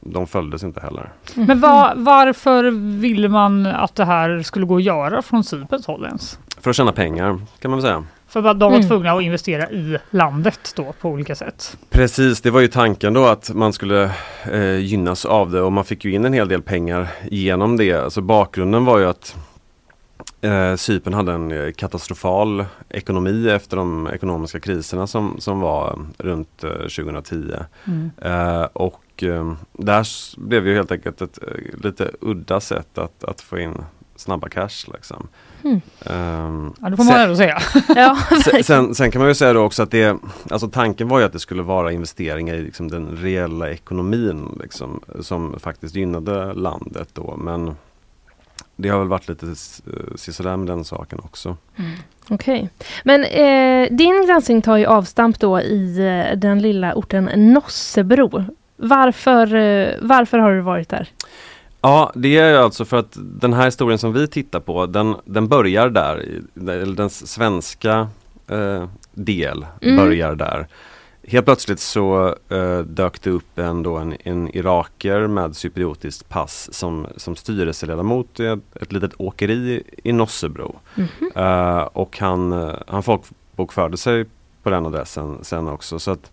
de följdes inte heller. Men va, varför ville man att det här skulle gå att göra från Cyperns håll ens? För att tjäna pengar kan man väl säga. För de var Mm. tvungna att investera i landet då på olika sätt. Precis, det var ju tanken då att man skulle eh, gynnas av det och man fick ju in en hel del pengar genom det. Alltså bakgrunden var ju att eh, Cypern hade en eh, katastrofal ekonomi efter de ekonomiska kriserna som, som var runt eh, 2010. Mm. Eh, och eh, där blev ju helt enkelt ett eh, lite udda sätt att, att få in snabba cash. Liksom. Mm. Ehm, Ja, det får man sen- ändå säga. *laughs* Ja, Sen, sen, kan man ju säga då också att det, alltså tanken var ju att det skulle vara investeringar i liksom den reella ekonomin liksom, som faktiskt gynnade landet då. Men det har väl varit lite eh, sisådär med den saken också. Okej. Men eh, din granskning tar ju avstamp då i eh, den lilla orten Nossebro. Varför, eh, varför har du varit där? Ja, det är ju alltså för att den här historien som vi tittar på den, den börjar där, eller den svenska eh, del Mm. börjar där. Helt plötsligt så eh, dök det upp en, då en, en iraker med cypriotiskt pass som, som styrelseledamot i ett, ett litet åkeri i Nossebro. Mhm. Eh, och han, eh, han folkbokförde sig på den adressen sen också. Så att,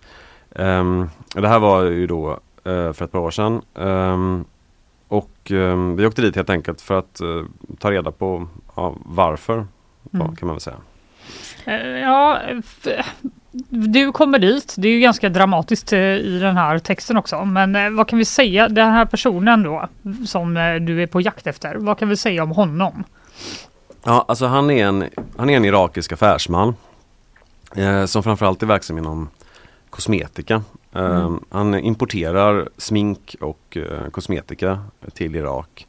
ehm, det här var ju då eh, för ett par år sedan. Och ehm, vi åkte dit helt enkelt för att eh, ta reda på ja, varför. ja, Mm. kan man väl säga. Eh, Ja, du kommer dit. Det är ju ganska dramatiskt eh, i den här texten också. Men eh, vad kan vi säga? Den här personen då som eh, du är på jakt efter. Vad kan vi säga om honom? Ja, alltså han är en, han är en irakisk affärsman eh, som framförallt är verksam inom kosmetika. Eh, Mm. Han importerar smink och eh, kosmetika till Irak.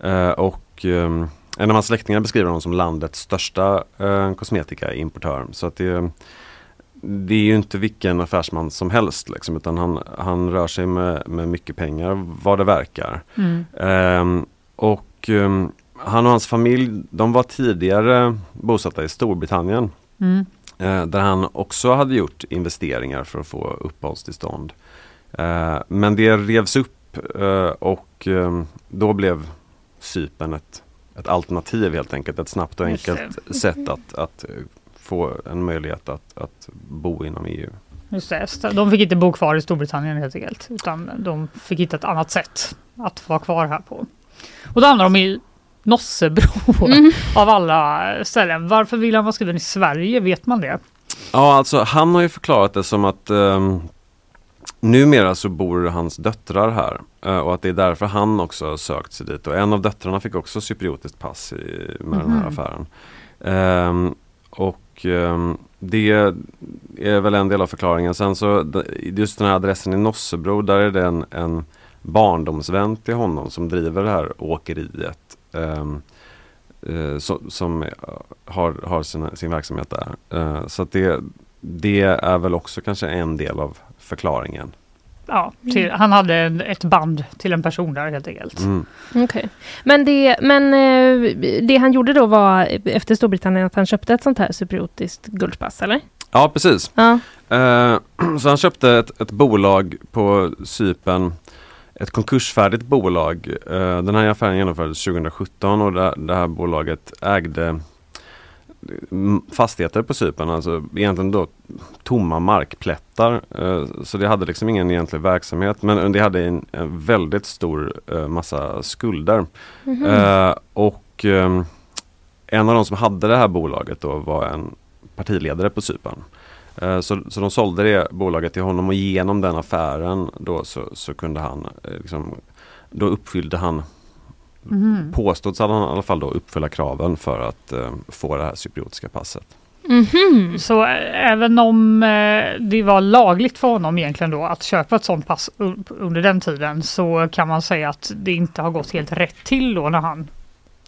Eh, och eh, en av hans släktingar beskriver honom som landets största eh, kosmetikaimportör. Så att det, det är ju inte vilken affärsman som helst liksom, utan han, han rör sig med, med mycket pengar vad det verkar. Mm. Ehm, och ehm, han och hans familj, de var tidigare bosatta i Storbritannien. Mm. Eh, där han också hade gjort investeringar för att få uppehållstillstånd. Eh, men det revs upp eh, och ehm, då blev Cypern ett, ett alternativ helt enkelt. Ett snabbt och det. enkelt sätt att, att få en möjlighet att, att bo inom EU. Just det. De fick inte bo kvar i Storbritannien helt enkelt. Utan de fick hitta ett annat sätt att vara kvar här på. Och då hamnar de i Nossebro *laughs* Mm. av alla ställen. Varför vill han vara skriven i Sverige? Vet man det? Ja, alltså han har ju förklarat det som att um, numera så bor hans döttrar här eh, och att det är därför han också har sökt sig dit. Och en av döttrarna fick också cypriotiskt pass i, med den här Mhm. affären. Ehm, och ehm, det är väl en del av förklaringen. Sen så just den här adressen i Nossebro, där är det en, en barndomsvän till honom som driver det här åkeriet. Ehm, eh, som eh, har, har sin, sin verksamhet där. Eh, så att det, det är väl också kanske en del av förklaringen. Ja, till, han hade ett band till en person där helt enkelt. Mm. Okej. Men, det, men det han gjorde då var efter Storbritannien att han köpte ett sånt här cypriotiskt guldpass, eller? Ja, precis. Ja. *clears throat* Så han köpte ett, ett bolag på Cypern ett konkursfärdigt bolag. Eh, den här affären genomfördes 2017 och det, här bolaget ägde mm, fastigheter på Cypern, alltså egentligen då tomma markplättar. Eh, så det hade liksom ingen egentlig verksamhet men det hade en, väldigt stor eh, massa skulder. Mhm. Eh, och en av de som hade det här bolaget då var en partiledare på Cypern. Eh, Så, så de sålde det bolaget till honom och genom den affären då så, så kunde han eh, liksom, Då uppfyllde han. Påstått så hade han i alla fall då uppfylla kraven för att eh, få det här cypriotiska passet. Mhm. Så eh, även om eh, det var lagligt för honom egentligen då att köpa ett sånt pass under den tiden så kan man säga att det inte har gått helt rätt till då när han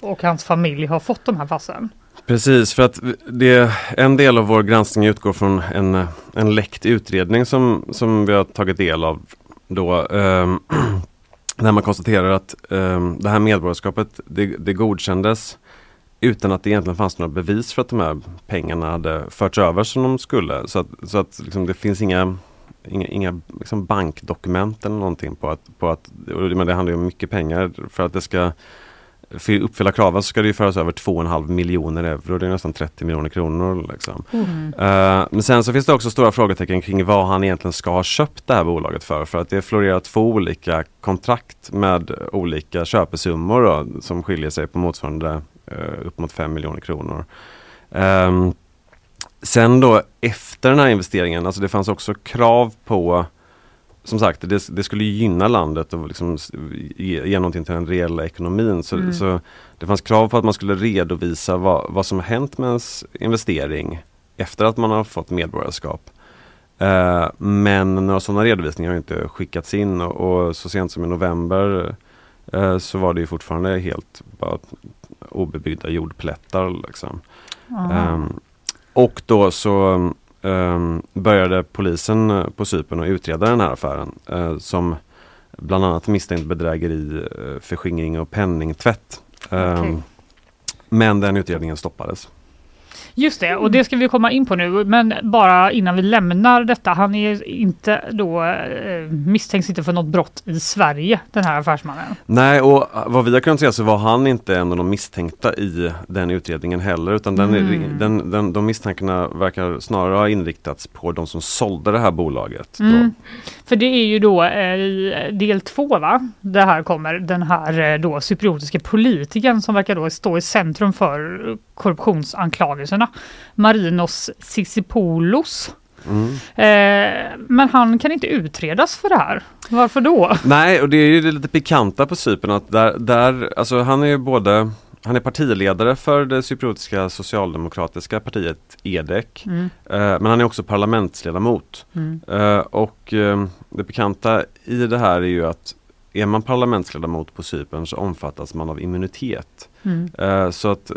och hans familj har fått de här passen. Precis, för att det, en del av vår granskning utgår från en, en läckt utredning som, som vi har tagit del av. Då, ehm, *clears throat* Där man konstaterar att um, det här medborgarskapet det, det godkändes utan att det egentligen fanns några bevis för att de här pengarna hade förts över som de skulle. Så att, så att liksom, det finns inga, inga, inga liksom bankdokument eller någonting på att, på att men det handlar ju om mycket pengar för att det ska uppfylla kraven så ska det ju föras över 2,5 miljoner euro, det är nästan 30 miljoner kronor. Liksom. Mm. Uh, men sen så finns det också stora frågetecken kring vad han egentligen ska ha köpt det här bolaget för. För att det florerar två olika kontrakt med olika köpesummor då, som skiljer sig på motsvarande uh, upp mot 5 miljoner kronor. Um, sen då efter den här investeringen, alltså det fanns också krav på som sagt, det, det, skulle gynna landet och liksom ge, ge någonting till den reella ekonomin. Så, mm. så, det fanns krav på att man skulle redovisa vad, vad som har hänt med ens investering efter att man har fått medborgarskap. Uh, men några sådana redovisningar har inte skickats in och, och så sent som i november uh, så var det fortfarande helt bara obebyggda jordplättar. Liksom. Um, och då så um, började polisen eh, på Cypern att utreda den här affären uh, som bland annat misstänkt bedrägeri, uh, förskingring och penningtvätt. Okay. Men den utredningen stoppades. Just det, och det ska vi komma in på nu. Men bara innan vi lämnar detta. Han är inte då eh, misstänks inte för något brott i Sverige, den här affärsmannen. Nej, och vad vi har kunnat se så var han inte en av de misstänkta i den utredningen heller. Utan den, mm. den, den, de misstankarna verkar snarare ha inriktats på de som sålde det här bolaget. Mm. För det är ju då eh, del två, va? Det här kommer den här eh, då cypriotiska politikern som verkar då stå i centrum för korruptionsanklagelserna. Marinos Sissipoulos. Mm. Eh, men han kan inte utredas för det här. Varför då? Nej, och det är ju det lite pikanta på Cypern att där, där alltså han är ju både han är partiledare för det cypriotiska socialdemokratiska partiet EDEC. Mm. Eh, men han är också parlamentsledamot. Mm. Eh, och eh, det bekanta i det här är ju att är man parlamentsledamot på Cypern så omfattas man av immunitet. Mm. Eh, så att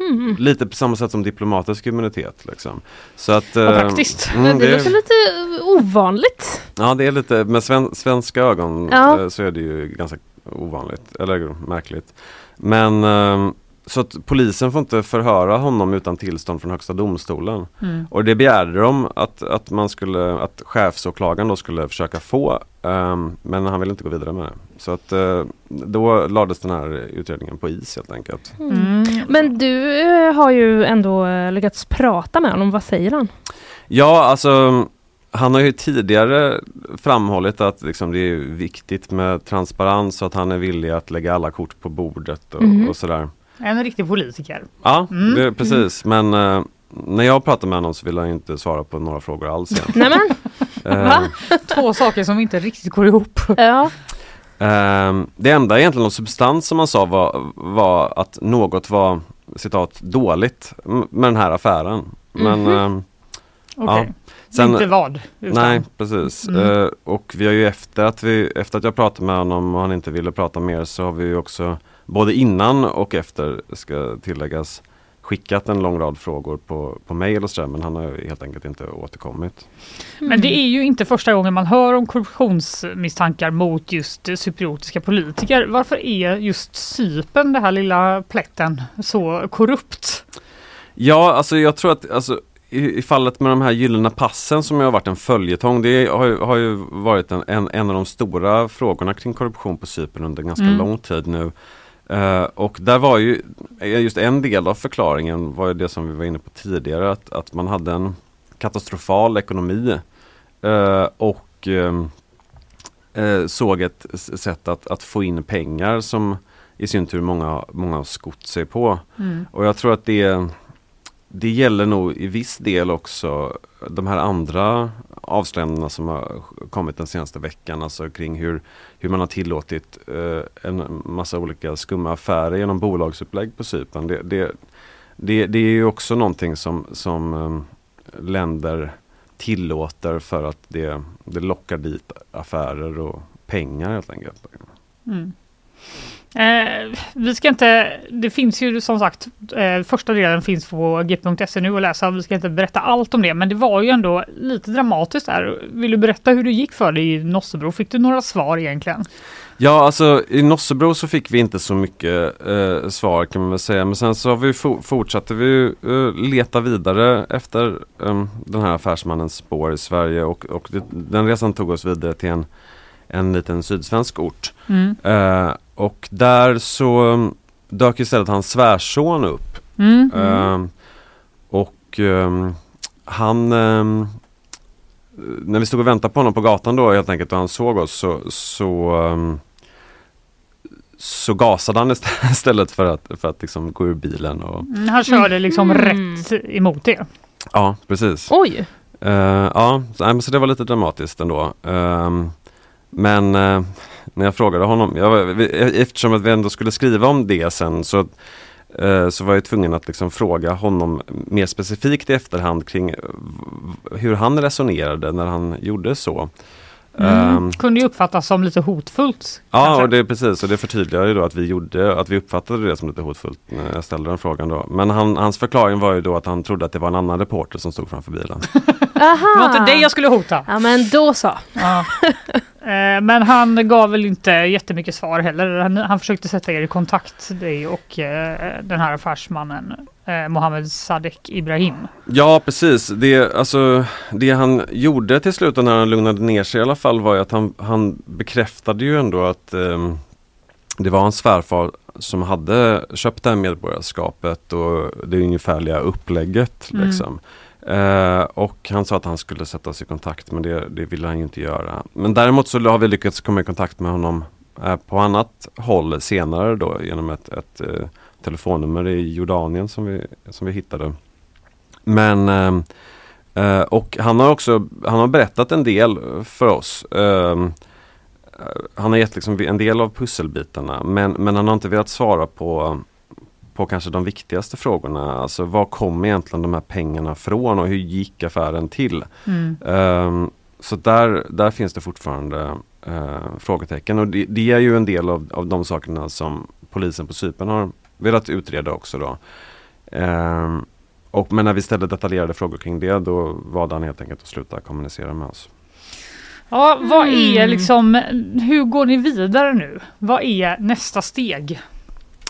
Mm. Lite på samma sätt som diplomatisk immunitet. Liksom. Så att, Vad eh, praktiskt. Mm, det, det låter lite ovanligt. Ja det är lite, med sven, svenska ögon ja. Så är det ju ganska ovanligt, eller märkligt. Men ehm, så att polisen får inte förhöra honom utan tillstånd från Högsta domstolen. Mm. Och det begärde de att, att man skulle, att chefsåklagaren då skulle försöka få. Um, men han ville inte gå vidare med det. Så att uh, då lades den här utredningen på is helt enkelt. Mm. mm. Men du uh, har ju ändå uh, lyckats prata med honom. Vad säger han? Ja, alltså han har ju tidigare framhållit att liksom, det är viktigt med transparens och att han är villig att lägga alla kort på bordet och, mm. och sådär. En riktig politiker. Ja, mm. det, precis. Men uh, när jag pratar med honom så vill han inte svara på några frågor alls. *laughs* Nämen! uh, Två saker som inte riktigt går ihop. Ja. Uh, det enda egentligen av substans som han sa var, var att något var citat dåligt med den här affären. Men mm -hmm. okay. ja. Sen, inte vad? Utan... Nej precis. Mm. och vi har ju efter att, vi, efter att jag pratade med honom och han inte ville prata mer så har vi också både innan och efter ska tilläggas skickat en lång rad frågor på, på mejl och sådär men han har helt enkelt inte återkommit. Mm. Men det är ju inte första gången man hör om korruptionsmisstankar mot just cypriotiska politiker. Varför är just Cypern, den här lilla plätten, så korrupt? Ja, alltså jag tror att alltså, i, i, fallet med de här gyllene passen som har varit en följetong, det har, har ju varit en, en, en, av de stora frågorna kring korruption på Cypern under ganska mm. lång tid nu. Uh, och där var ju just en del av förklaringen var ju det som vi var inne på tidigare att, att man hade en katastrofal ekonomi uh, och uh, såg ett sätt att, att få in pengar som i sin tur många, många har skott sig på. Mm. Och jag tror att det det gäller nog i viss del också de här andra avslöjandena som har kommit den senaste veckan. Alltså kring hur, hur man har tillåtit eh, en massa olika skumma affärer genom bolagsupplägg på Cypern. Det, det, det, det är ju också någonting som, som eh, länder tillåter för att det, det lockar dit affärer och pengar helt enkelt. Mm. Eh, vi ska inte, det finns ju som sagt, eh, första delen finns på g.se nu att läsa, vi ska inte berätta allt om det, men det var ju ändå lite dramatiskt där. Vill du berätta hur det gick för dig i Nossebro? Fick du några svar egentligen? Ja, alltså i Nossebro så fick vi inte så mycket eh, svar kan man väl säga. Men sen så har vi for, fortsatte vi eh, leta vidare efter eh, den här affärsmannens spår i Sverige och, och det, den resan tog oss vidare till en, en liten sydsvensk ort. Mm. Eh, och där så dök istället hans svärson upp. Mm. Eh, och um, han um, när vi stod och väntade på honom på gatan då helt enkelt och han såg oss så, så, um, så gasade han ist- *laughs* istället för att, för att liksom gå ur bilen. Och, Mm, Han körde liksom Mm. rätt emot er. ja, precis. Oj! Eh, ja, så, nej, men så det var lite dramatiskt ändå. Ehm, men eh, när jag frågade honom, jag, eftersom att vi ändå skulle skriva om det sen så, eh, så var jag tvungen att liksom fråga honom mer specifikt i efterhand kring eh, hur han resonerade när han gjorde så. Mm. Ehm, Kunde ju uppfattas som lite hotfullt. Ja, kanske. och det är precis och det förtydligar ju då att vi gjorde, att vi uppfattade det som lite hotfullt när jag ställde den frågan då. Men han, hans förklaring var ju då att han trodde att det var en annan reporter som stod framför bilen. *laughs* Aha! Det var inte dig jag skulle hota. Ja men då så. Ja. *laughs* Eh, Men han gav väl inte jättemycket svar heller. Han, han försökte sätta er i kontakt, dig och eh, den här affärsmannen eh, Mohammed Sadek Ibrahim. Ja precis, det, alltså, det han gjorde till slut när han lugnade ner sig i alla fall var ju att han, han bekräftade ju ändå att ehm, det var hans svärfar som hade köpt det här medborgarskapet och det ungefärliga upplägget. Mm. Eh, och han sa att han skulle sätta sig i kontakt men det, det ville han ju inte göra. Men däremot så har vi lyckats komma i kontakt med honom eh, på annat håll senare då genom ett, ett eh, telefonnummer i Jordanien som vi, som vi hittade. Men eh, eh och han har också han har berättat en del för oss. Eh, eh, han har gett liksom en del av pusselbitarna men, men han har inte velat svara på på kanske de viktigaste frågorna. Alltså var kom egentligen de här pengarna från och hur gick affären till? Mm. Ehm, så där, där finns det fortfarande eh, frågetecken och det, det är ju en del av, av de sakerna som polisen på Cypern har velat utreda också då. Ehm, och, men när vi ställde detaljerade frågor kring det då valde han helt enkelt att sluta kommunicera med oss. Ja, vad är Mm. liksom, hur går ni vidare nu? Vad är nästa steg?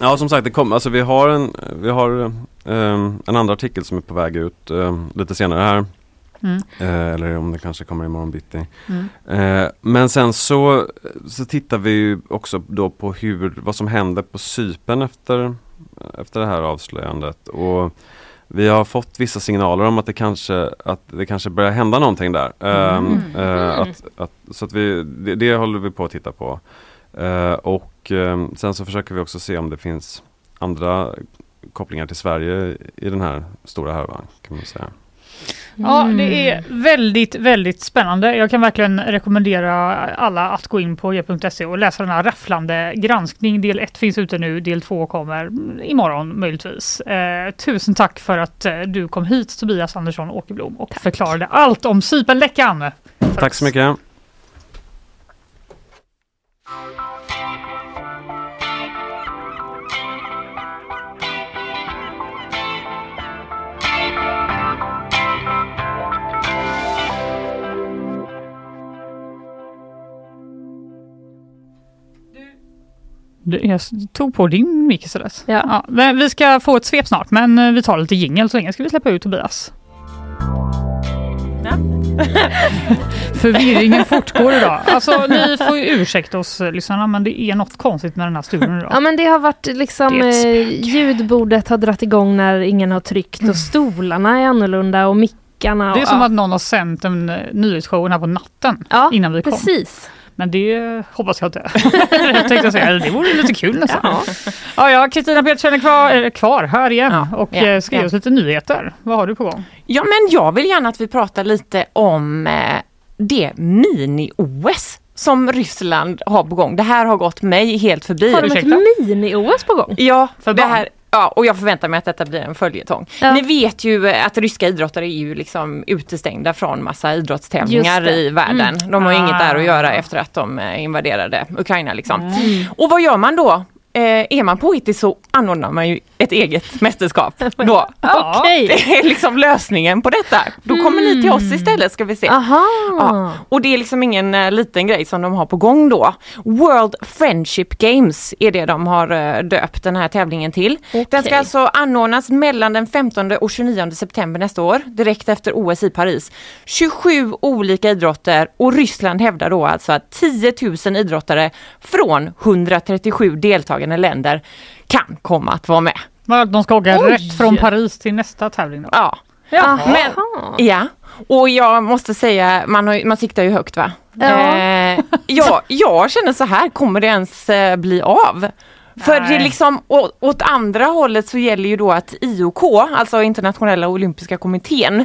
Ja som sagt, det kom, alltså vi har, en, vi har ehm, en andra artikel som är på väg ut ehm, lite senare här. Mm. Eh, eller om det kanske kommer imorgon bitti. Mm. Eh, men sen så, så tittar vi också då på hur, vad som händer på Sypen efter, efter det här avslöjandet. Och vi har fått vissa signaler om att det kanske, att det kanske börjar hända någonting där. Ehm, eh, att, att, så att vi, det, det håller vi på att titta på. Eh, och ehm, sen så försöker vi också se om det finns andra kopplingar till Sverige i den här stora härvan kan man säga. Ja, Mm. det är väldigt, väldigt spännande. Jag kan verkligen rekommendera alla att gå in på g.se och läsa den här rafflande granskning. Del 1 finns ute nu, del 2 kommer imorgon möjligtvis. Eh, tusen tack för att eh, du kom hit Tobias Andersson Åkerblom och förklarade allt om Cypernläckan. Tack så mycket. Jag tog på din mick istället. Ja. men vi ska få ett svep snart, men eh, vi tar lite jingel så länge ska vi släppa ut Tobias. *laughs* Förvirringen fortgår idag. Alltså ni får ju ursäkta oss eh, lyssnarna men det är något konstigt med den här studion idag. Ja men det har varit liksom, eh, ljudbordet har dratt igång när ingen har tryckt och stolarna är annorlunda och mickarna. Det är och, som ja. att någon har sänt en nyhetsshow här på natten ja, innan vi kom. precis. Men det hoppas jag inte. *laughs* jag tänkte säga det vore lite kul nästan. Ja. Ja, ja, Kristina Petersson är kvar, är kvar här igen Ja, och ja, eh, ska ge oss lite nyheter. Vad har du på gång? Ja, men jag vill gärna att vi pratar lite om eh, det mini-OS som Ryssland har på gång. Det här har gått mig helt förbi. Har de ett mini-OS på gång? Ja, För det barn? här, ja, och jag förväntar mig att detta blir en följetong. Ja. Ni vet ju att ryska idrottare är ju liksom utestängda från massa idrottstävlingar i världen. De har Ah. inget där att göra efter att de eh, invaderade Ukraina liksom. Mm. Och vad gör man då? Eh, är man påhittig så anordnar man ju ett eget mästerskap. *laughs* Då. Ja. Okej. *laughs* Det är liksom lösningen på detta. Då kommer ni till oss istället ska vi se. Ja, och det är liksom ingen eh, liten grej som de har på gång då. World Friendship Games är det de har eh, döpt den här tävlingen till. Den ska alltså anordnas mellan den 15 och 29 september nästa år, direkt efter OS i Paris. 27 olika idrotter och Ryssland hävdar då alltså att 10 000 idrottare från 137 deltagande länder kan komma att vara med. De ska åka Oj. rätt från Paris till nästa tävling då? Ja, Ja. men, ja. och jag måste säga, man, har, man siktar ju högt va? Ja. Eh, ja, jag känner så här, kommer det ens eh, bli av? För Nej. det är liksom, å, åt andra hållet så gäller ju då att IOK, alltså internationella olympiska kommittén,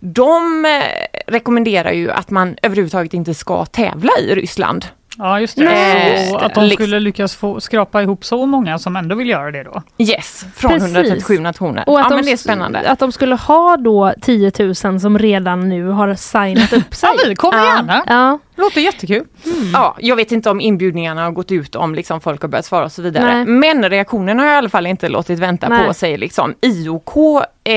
de eh, rekommenderar ju att man överhuvudtaget inte ska tävla i Ryssland. Ja just det. Nej. Så att de Liksom- skulle lyckas få skrapa ihop så många som ändå vill göra det då. Yes, från Precis. 137 nationer. Och att, ja de, men det är spännande. att de skulle ha då 10 000 som redan nu har signat upp *laughs* sig. Ja, vi kommer gärna. Ja. Låter jättekul. Ja, jag vet inte om inbjudningarna har gått ut om liksom folk har börjat svara och så vidare. Nej. Men reaktionen har i alla fall inte låtit vänta Nej. på sig. Liksom. IOK, eh,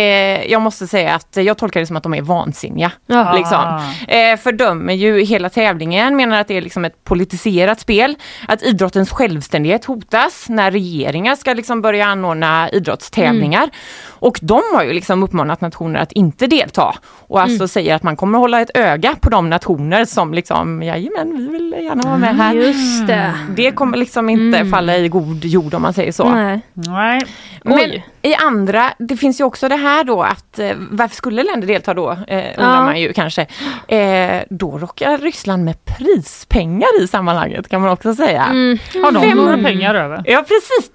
jag måste säga att jag tolkar det som att de är vansinniga. Liksom. Eh, fördömer ju hela tävlingen, menar att det är liksom ett politiserat spel. Att idrottens självständighet hotas när regeringar ska liksom börja anordna idrottstävlingar. Och de har ju liksom uppmanat nationer att inte delta. Och alltså säger att man kommer hålla ett öga på de nationer som liksom, jajamän vi vill gärna vara med här. Just det. Det kommer liksom inte falla i god jord om man säger så. Nej. Nej. Men Oj. i andra, det finns ju också det här då att eh, varför skulle länder delta då? Eh, undrar Ja. man ju kanske. Eh, då rockar Ryssland med prispengar i sammanhanget kan man också säga. Mm. Har de Fem- några pengar över? Ja precis.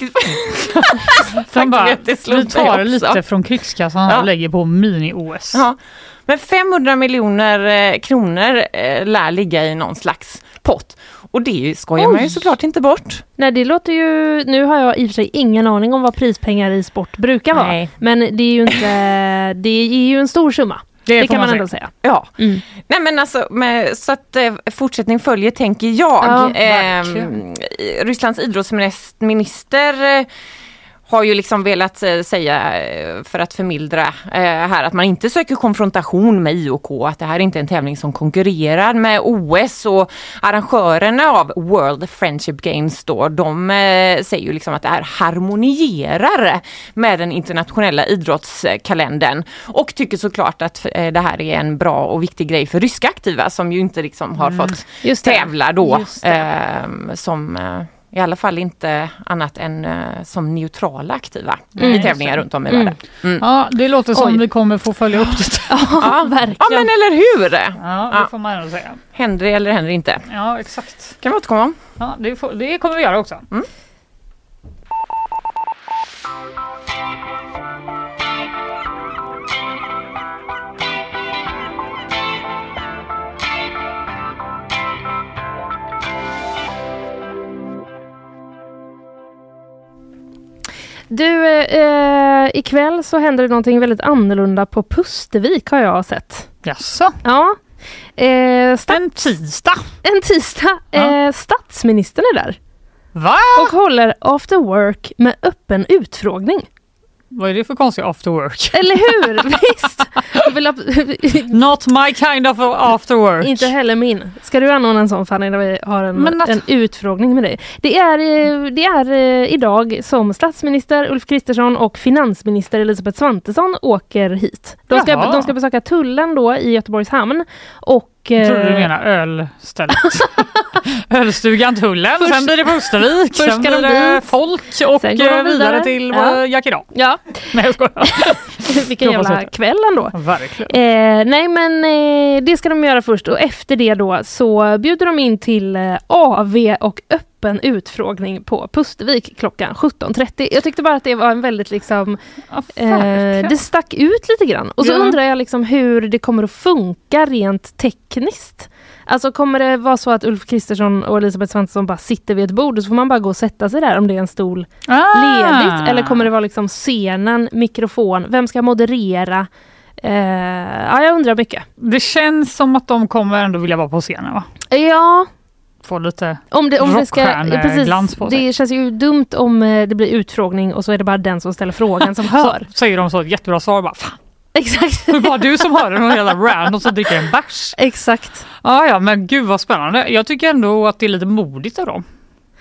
De *laughs* bara, vi tar lite från krigskassan Ja. och lägger på mini-OS. Ja. Men 500 miljoner eh, kronor eh, lär ligga i någon slags pott. Och det skojar man ju såklart inte bort. Nej det låter ju, nu har jag i och för sig ingen aning om vad prispengar i sport brukar vara. Nej. Men det är ju inte, det är ju en stor summa. Det, får kan man säga. ändå säga. Ja, Mm. nej men alltså med, så att eh, fortsättning följer tänker jag. Ja, eh, Rysslands idrottsminister har ju liksom velat eh, säga eh, för att förmildra eh, här att man inte söker konfrontation med IOK, att det här inte är en tävling som konkurrerar med OS och arrangörerna av World Friendship Games då, de säger ju liksom att det här harmonierar med den internationella idrottskalendern och tycker såklart att det här är en bra och viktig grej för ryska aktiva som ju inte liksom har fått Just det. tävla då Just det. eh, som i alla fall inte annat än eh, som neutrala aktiva Mm. i tävlingar runt om i världen. Mm. Ja, det låter som Oj. vi kommer få följa upp det. *laughs* Ja, verkligen. Ja men eller hur! Ja, det Ja. får man ändå säga. Händer det eller händer det inte? Ja, exakt. kan vi återkomma om. Ja, det, får, det kommer vi göra också. Du, eh, ikväll så händer det någonting väldigt annorlunda på Pustervik har jag sett. Jaså? Ja. Eh, sta- En tisdag? en tisdag. Ja. Eh, statsministern är där Va? och håller after work med öppen utfrågning. Vad är det för konstig after work? *laughs* Eller hur? Visst! *laughs* Not my kind of after work. Inte heller min. Ska du anordna en sån Fanny, där vi har en, att- en utfrågning med dig? Det är, eh, det är eh, idag som statsminister Ulf Kristersson och finansminister Elisabeth Svantesson åker hit. De ska, Jaha. de ska besöka tullen då i Göteborgs hamn och Jag trodde du eh, menar ölstället. *laughs* Ölstugan Tullen, Först- sen blir det Pustervik, sen blir de det dit. folk och Sen går de eh, vidare vidare. till Ja. Jack idag. *laughs* Ja, Nej jag skojar. *laughs* vilken jävla kväll ändå. Verkligen. Eh, nej men eh, det ska de göra först och efter det då så bjuder de in till eh, AV och öppen utfrågning på Pustervik klockan 17.30. Jag tyckte bara att det var en väldigt liksom Ja, Eh, det stack ut lite grann. Och så Ja. undrar jag liksom hur det kommer att funka rent tekniskt. Alltså kommer det vara så att Ulf Kristersson och Elisabeth Svantesson bara sitter vid ett bord och så får man bara gå och sätta sig där om det är en stol Ah. ledigt? Eller kommer det vara liksom scenen, mikrofon, vem ska moderera? Eh, ja, jag undrar mycket. Det känns som att de kommer ändå vilja vara på scenen va? Ja, få lite Om det, om det ska, precis, på sig. det känns ju dumt om eh, det blir utfrågning och så är det bara den som ställer frågan som *laughs* hör. Så säger de så jättebra svar bara fan, Exakt. det är bara du som hör den *laughs* och hela random som dricker en bärs. Exakt. Ja, ja, men gud vad spännande. Jag tycker ändå att det är lite modigt av dem.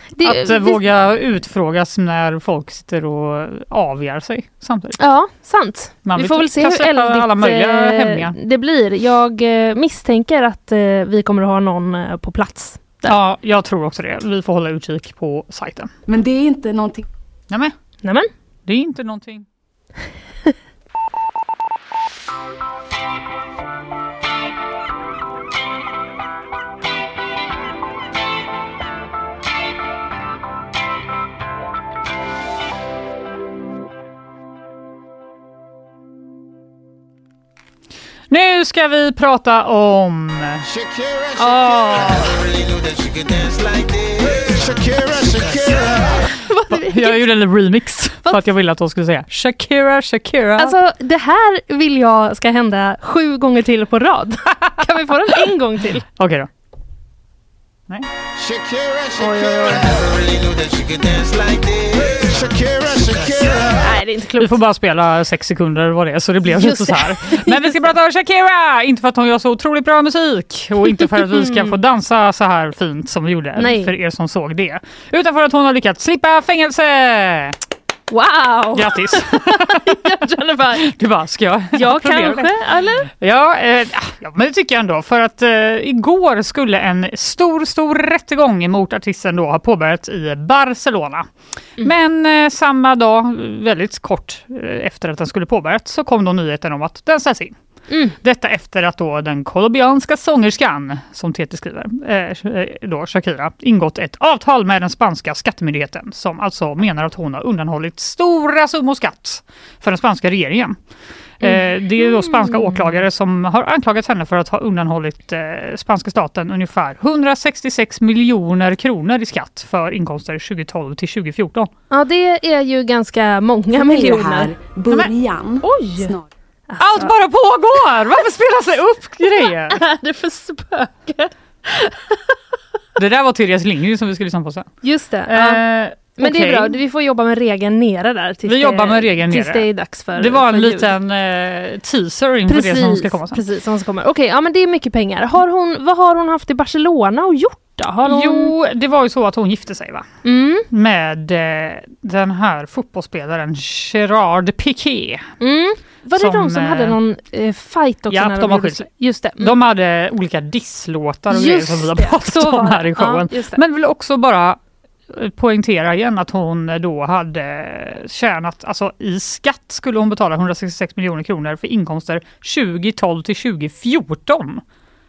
Det, att eh, visst- våga utfrågas när folk sitter och avgör sig samtidigt. Ja, sant. Man vi får väl se hur eldigt alla möjliga eh, det blir. Jag misstänker att vi kommer att ha någon på plats. Ja, jag tror också det. Vi får hålla utkik på sajten. Men det är inte någonting... Nämen, Nämen. det är inte någonting. *laughs* Nu ska vi prata om... Ah. Jag gjorde en remix för att jag ville att de skulle säga Shakira, Shakira. Alltså det här vill jag ska hända sju gånger till på rad. kan vi få den en gång till? *laughs* Okej då. Nej. Nej, det är inte Vi klokt. får bara spela sex sekunder vad det är så det blev Just lite så det. här. Men vi ska prata om Shakira! Inte för att hon gör så otroligt bra musik och inte för att vi ska få dansa så här fint som vi gjorde Nej. för er som såg det. Utan för att hon har lyckats slippa fängelse! Wow! Grattis! *laughs* Jag känner bara, Du bara, ska jag ja kanske, eller? Ja, eh, ja, men det tycker jag ändå. För att eh, igår skulle en stor, stor rättegång mot artisten då ha påbörjats i Barcelona. Men eh, samma dag, väldigt kort eh, efter att den skulle påbörjats, så kom då nyheten om att den ställs in. Mm. Detta efter att då den colombianska sångerskan, som TT skriver, eh, då Shakira, ingått ett avtal med den spanska skattemyndigheten som alltså menar att hon har undanhållit stora summor skatt för den spanska regeringen. Eh, det är då spanska åklagare som har anklagat henne för att ha undanhållit eh, spanska staten ungefär 166 miljoner kronor i skatt för inkomster 2012 till 2014. Ja, det är ju ganska många miljoner. början. Oj! Snart. Allt bara pågår! Varför spelas det upp grejer? Vad *laughs* är det för spöke? *laughs* Det där var Therese Lindgren som vi skulle lyssna på sen. Just det. ja. Eh, Men det okej. är bra, vi får jobba med regeln nere där. Tills Vi det, jobbar med regeln tills nere. det är dags för Det var en för liten eh, teaser inför det som ska komma sen. Precis, som ska komma. Okej, ja men det är mycket pengar. Har hon, vad har hon haft i Barcelona och gjort då? Har hon... Jo, det var ju så att hon gifte sig va? Mm, Med eh, den här fotbollsspelaren Gerard Piqué. mm. Var det Som, de som eh, hade någon eh, fight också? ja, när de har skilt? Just det. Mm. De hade olika disslåtar och grejer Just som vi har pratat om här i showen. Ja. Men vill också bara eh, poängtera igen att hon då hade tjänat, alltså i skatt skulle hon betala 166 miljoner kronor för inkomster 2012 till 2014.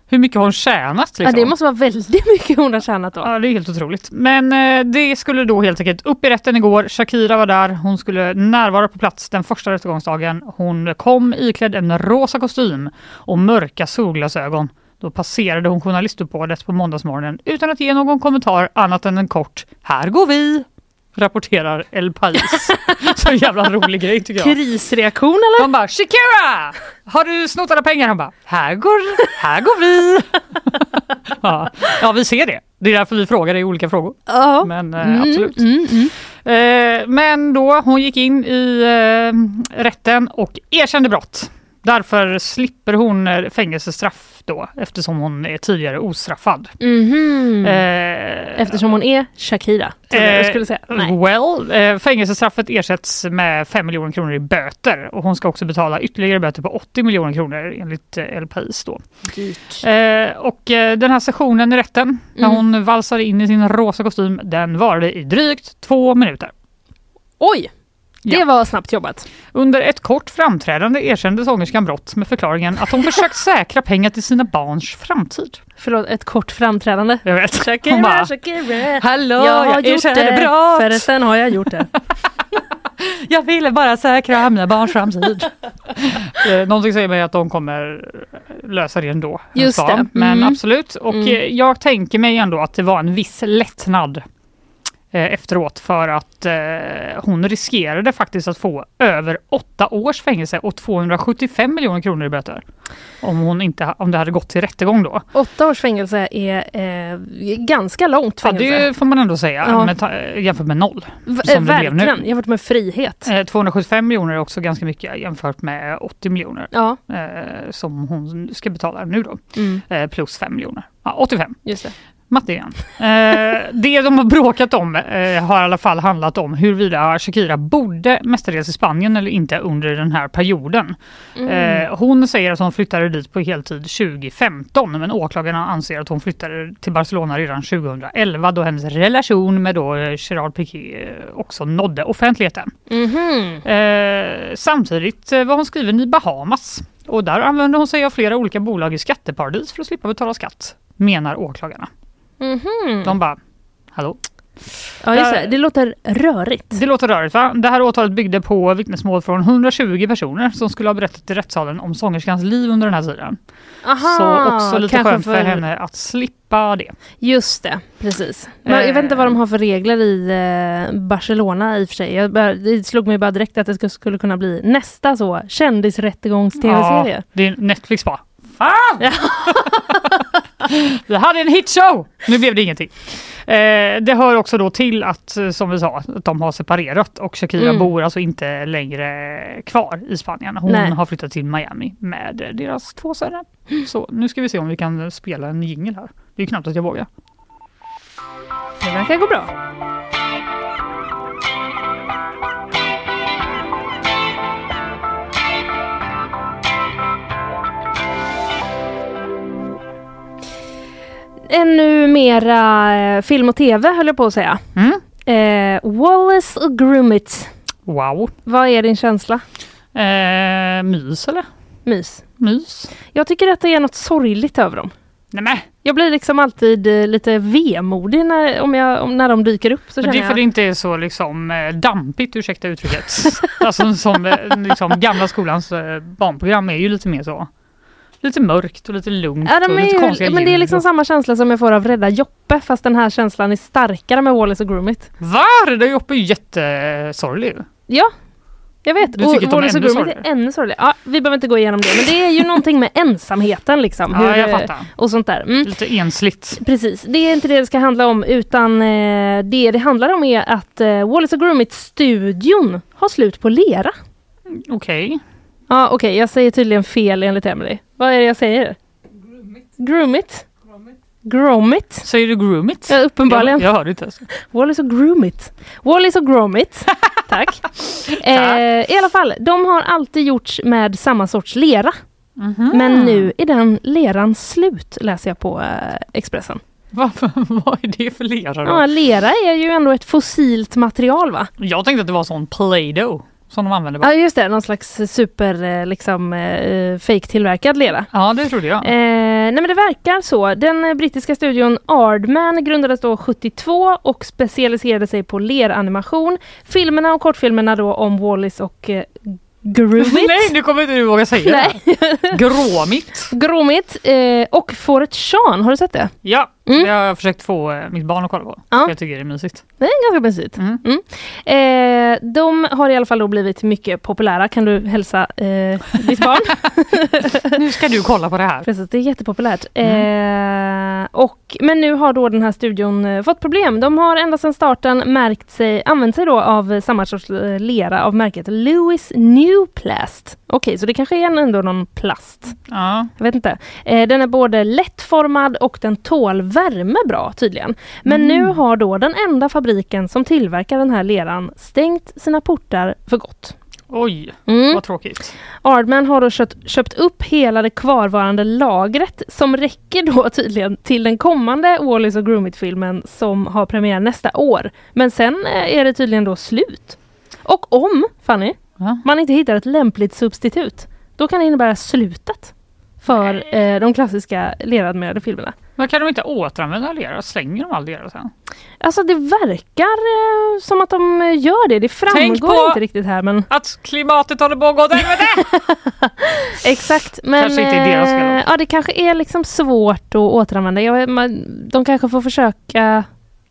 Hur mycket har hon tjänat? Ja, Liksom? det måste vara väldigt mycket hon har tjänat då. Ja, det är helt otroligt. Men eh, det skulle då helt enkelt upp i rätten igår. Shakira var där. Hon skulle närvara på plats den första rättegångsdagen. Hon kom iklädd en rosa kostym och mörka solglasögon. Då passerade hon journalistuppbådet på måndagsmorgonen utan att ge någon kommentar annat än en kort ”Här går vi” rapporterar El País. *laughs* Så jävla rolig grej tycker jag. Krisreaktion eller? De bara “Shakira! Har du snott alla pengar?” Han bara “Här går, här går vi!” *laughs* ja. ja, vi ser det. Det är därför vi frågar i olika frågor. Ja. Men eh, Mm, absolut. mm, mm. Eh, men då hon gick in i eh, rätten och erkände brott. Därför slipper hon eh, fängelsestraff då eftersom hon är tidigare ostraffad. Mhm. Eh, Eftersom hon är Shakira. jag Eh, du skulle säga. Nej. Well, eh, fängelsestraffet ersätts med 5 miljoner kronor i böter och hon ska också betala ytterligare böter på 80 miljoner kronor enligt eh, El País då. Dyrt. Eh, och eh, den här sessionen i rätten när Mm. hon valsade in i sin rosa kostym, den varade i drygt två minuter. Oj! Det Ja. var snabbt jobbat. Under ett kort framträdande erkände sångerskan brott med förklaringen att hon *laughs* försökt säkra pengar till sina barns framtid. Förlåt, ett kort framträdande. Jag vet. Hon Shakira, bara, Shakira. Hallå, jag har jag det. brott. Förresten har jag gjort det. *laughs* Jag ville bara säkra mina barns framtid. *laughs* Eh, Någonting säger mig att de kommer lösa det ändå. Just det. Men Mm. absolut. Och Mm. eh, jag tänker mig ändå att det var en viss lättnad efteråt för att eh, hon riskerade faktiskt att få över åtta års fängelse och 275 miljoner kronor i böter. Om, hon inte, om det hade gått till rättegång då. Åtta års fängelse är eh, ganska långt Ja, fängelse. det får man ändå säga Ja. med, ta- jämfört med noll. V- som eh, det blev nu. verkligen, jämfört med frihet. Eh, 275 miljoner är också ganska mycket jämfört med 80 miljoner Ja, eh, som hon ska betala nu då. mm, Eh, plus 5 miljoner. Ja, 85. just det. Matte igen. Eh, det de har bråkat om eh, har i alla fall handlat om huruvida Shakira bodde mestadels i Spanien eller inte under den här perioden. Mm. Eh, hon säger att hon flyttade dit på heltid 2015 men åklagarna anser att hon flyttade till Barcelona redan 2011 då hennes relation med då eh, Gerard Piqué eh, också nådde offentligheten. Eh, samtidigt var hon skriven i Bahamas och där använde hon sig av flera olika bolag i skatteparadis för att slippa betala skatt, menar åklagarna. Mhm. De bara, hallå? Ja, just det. Det låter rörigt. Det låter rörigt va? Det här åtalet byggde på vittnesmål från 120 personer som skulle ha berättat i rättssalen om sångerskans liv under den här tiden. Aha, Så också lite skönt för... henne att slippa det. Just det, precis. Men jag vet inte vad de har för regler i eh, Barcelona i och för sig. Jag bara, det slog mig bara direkt att det skulle- skulle kunna bli nästa så kändisrättegångs-tv-serie. Ja, det är Netflix bara. Fan! *laughs* *laughs* Vi hade en hitshow! Nu blev det ingenting. Eh, det hör också då till att, eh, som vi sa, att de har separerat och Shakira Mm. bor alltså inte längre kvar i Spanien. Hon Nej. har flyttat till Miami med eh, deras två söner. Så nu ska vi se om vi kan spela en jingel här. Det är knappt att jag vågar. Det verkar gå bra. Ännu mera eh, film och tv höll jag på att säga. Mm. Eh, Wallace och Gromit. Wow! Vad är din känsla? Eh, mys eller? Mys. Mys? Jag tycker att det är något sorgligt över dem. Nämen! Jag blir liksom alltid eh, lite vemodig när, om jag, om, när de dyker upp. Så Men det är för det jag, inte är så liksom eh, dampigt, ursäkta uttrycket. *laughs* alltså som liksom, gamla skolans barnprogram är ju lite mer så. Lite mörkt och lite lugnt ja, och lite konstiga men det är liksom och- samma känsla som jag får av Rädda Joppe fast den här känslan är starkare med Wallace och Gromit. Va? Rädda Joppe är ju jättesorglig. Ja, jag vet. Du tycker är Wallace och Gromit är ännu sorgligare. Ja, vi behöver inte gå igenom det men det är ju *laughs* någonting med ensamheten liksom. Ja, jag eh, fattar. Och sånt där. Mm. Lite ensligt. Precis, det är inte det det ska handla om utan eh, det det handlar om är att eh, Wallace och Gromit-studion har slut på lera. Okej. Ja okej, jag säger tydligen fel enligt Emily. Vad är det jag säger? Groomit. Gromit. Säger du groomit? Ja, uppenbarligen. Jag, jag hörde inte ens. Wallace och Gromit. Wallace och Gromit. Tack. Eh, I alla fall, de har alltid gjorts med samma sorts lera. Mhm. Men nu är den leran slut, läser jag på eh, Expressen. Vad, vad är det för lera då? Ja, lera är ju ändå ett fossilt material va? Jag tänkte att det var sån Play-Doh som de använder bara. Ja just det, någon slags super eh, liksom eh, fake-tillverkad lera. Ja, det trodde jag. Eh, nej men det verkar så. Den eh, brittiska studion Ardman grundades då 72 och specialiserade sig på leranimation. Filmerna och kortfilmerna då om Wallis och eh, Gromit. *laughs* Nej, nu kommer inte du våga säga Nej. *laughs* det. Gråmigt. Gromit eh, och Fåret Sean, har du sett det? Ja, Mm. det har jag försökt få eh, mitt barn att kolla på. Ja. För Jag tycker det är mysigt. Det är ganska mysigt. Mm. Mm. Eh, de har i alla fall blivit mycket populära. Kan du hälsa eh, ditt barn? *laughs* *laughs* nu ska du kolla på det här. Precis, det är jättepopulärt. Eh, och, men nu har då den här studion eh, fått problem. De har ända sedan starten märkt sig, använt sig då av samma sorts eh, lera av märket Lewis New Plast. Okej, så det kanske är ändå någon plast. Ja. Jag vet inte. Eh, den är både lättformad och den tål värme bra tydligen. Men Mm. nu har då den enda fabriken som tillverkar den här leran stängt sina portar för gott. Oj, Mm. vad tråkigt. Ardman har då köpt, köpt upp hela det kvarvarande lagret som räcker då tydligen till den kommande Wallis och Gromit-filmen som har premiär nästa år. Men sen eh, är det tydligen då slut. Och om, Fanny, Ja. man inte hittar ett lämpligt substitut, då kan det innebära slutet för eh, de klassiska leradmerade filmerna. Men kan de inte återanvända lera? Slänger de all lera sen? Alltså det verkar eh, som att de eh, gör det. Det framgår inte riktigt här men Att klimatet håller på att gå åt helvete! *laughs* exakt. Men Kanske inte är deras eh, ja, det kanske är liksom svårt att återanvända. Vet- man, de kanske får försöka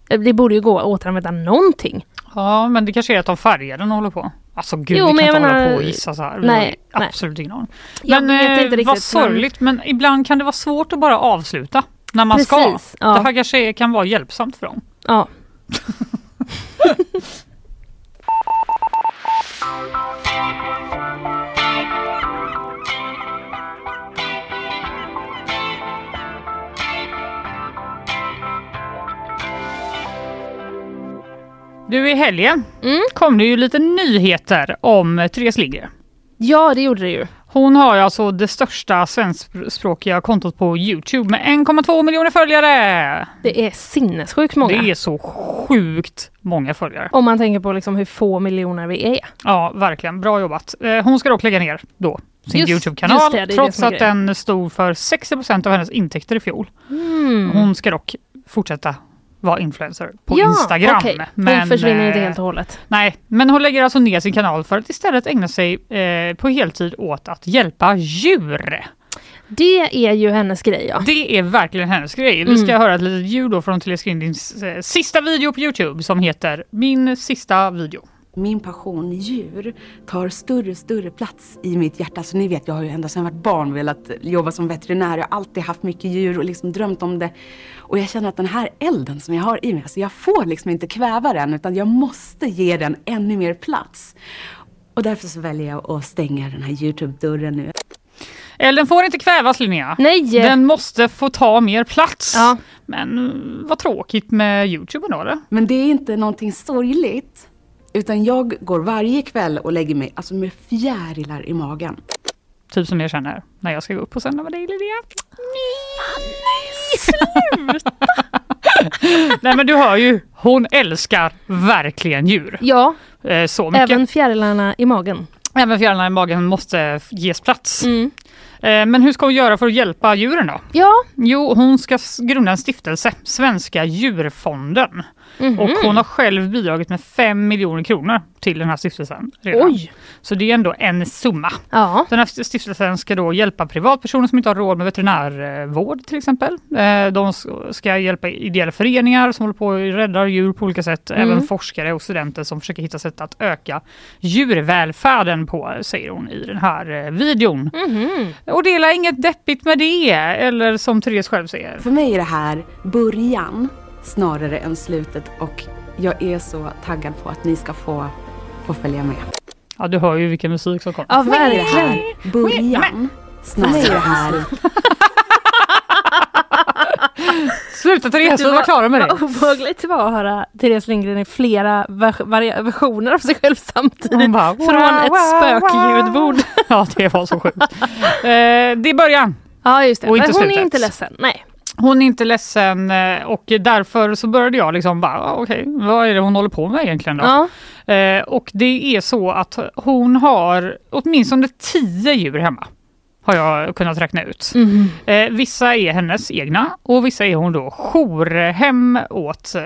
Det borde ju gå att återanvända någonting. Ja, men det kanske är att de färgar den och håller på. Alltså gud, Jo, vi kan inte hålla menar- på och gissa så här. Vi Nej, har nej. Absolut ingen aning. Men eh, riktigt, vad men- sorgligt, men... ibland kan det vara svårt att bara avsluta när man ska. Precis, ja. Det här kanske kan vara hjälpsamt för dem. Ja. *laughs* Du, i helgen Mm. kom det ju lite nyheter om Therese Lindgren. Ja, det gjorde det ju. Hon har ju alltså det största svenskspråkiga kontot på Youtube med 1,2 miljoner följare. Det är sinnessjukt många. Det är så sjukt många följare. Om man tänker på liksom hur få miljoner vi är. Ja, verkligen. Bra jobbat. Eh, Hon ska dock lägga ner då sin Youtube-kanal trots att den stod för 60% av hennes intäkter i fjol. Mm. Hon ska dock fortsätta vara influencer på ja, Instagram. okej. Hon försvinner inte eh, helt och hållet. Nej, men hon lägger alltså ner sin kanal för att istället ägna sig eh, på heltid åt att hjälpa djur. Det är ju hennes grej ja. Det är verkligen hennes grej. Vi ska Mm. höra ett litet ljud då från Therese Grindins eh, sista video på Youtube som heter Min sista video. Min passion i djur tar större och större plats i mitt hjärta. Så ni vet, jag har ju ända sedan jag var barn velat jobba som veterinär. Jag har alltid haft mycket djur och liksom drömt om det. Och jag känner att den här elden som jag har i mig, alltså jag får liksom inte kväva den utan jag måste ge den ännu mer plats. Och därför så väljer jag att stänga den här Youtube-dörren nu. Elden får inte kvävas Linnea. Nej! Den måste få ta mer plats. Ja. Men eh, vad tråkigt med Youtube då? Men det är inte någonting sorgligt. Utan jag går varje kväll och lägger mig alltså med fjärilar i magen. Typ som jag känner när jag ska gå upp och sända med dig Linnea. *laughs* Nej men du hör ju, hon älskar verkligen djur. Ja, Eh, Så mycket. även fjärilarna i magen. Även fjärilarna i magen måste ges plats. Mm. Eh, Men hur ska hon göra för att hjälpa djuren då? Ja. Jo, hon ska grunda en stiftelse, Svenska djurfonden. Mhm. Och hon har själv bidragit med 5 miljoner kronor till den här stiftelsen. Redan. Oj! Så det är ändå en summa. Ja. Den här stiftelsen ska då hjälpa privatpersoner som inte har råd med veterinärvård till exempel. Eh, De ska hjälpa ideella föreningar som håller på och räddar djur på olika sätt. Mm. Även forskare och studenter som försöker hitta sätt att öka djurvälfärden på, säger hon i den här eh, videon. Mhm. Och dela inget deppigt med det, eller som Therese själv säger. För mig är det här början snarare än slutet och jag är så taggad på att ni ska få, få följa med. Ja, du hör ju vilken musik som kommer. Ja, För mig är det verkligen. här början. *laughs* Sluta Therese, vi var klara med det. Vad obehagligt det var att höra Therese Lindgren i flera versioner av sig själv samtidigt. Hon bara, Från wow, ett wow, spökljudbord. Ja, det var så sjukt. Eh, det är början. Ja, just det. Och Men inte hon är slutet. inte ledsen. Nej. Hon är inte ledsen eh, och därför så började jag liksom bara, ah, okej, vad är det hon håller på med egentligen då? Ja. Eh, och det är så att hon har åtminstone tio djur hemma. Har jag kunnat räkna ut. Mhm. Eh, vissa är hennes egna och vissa är hon då jourhem åt eh,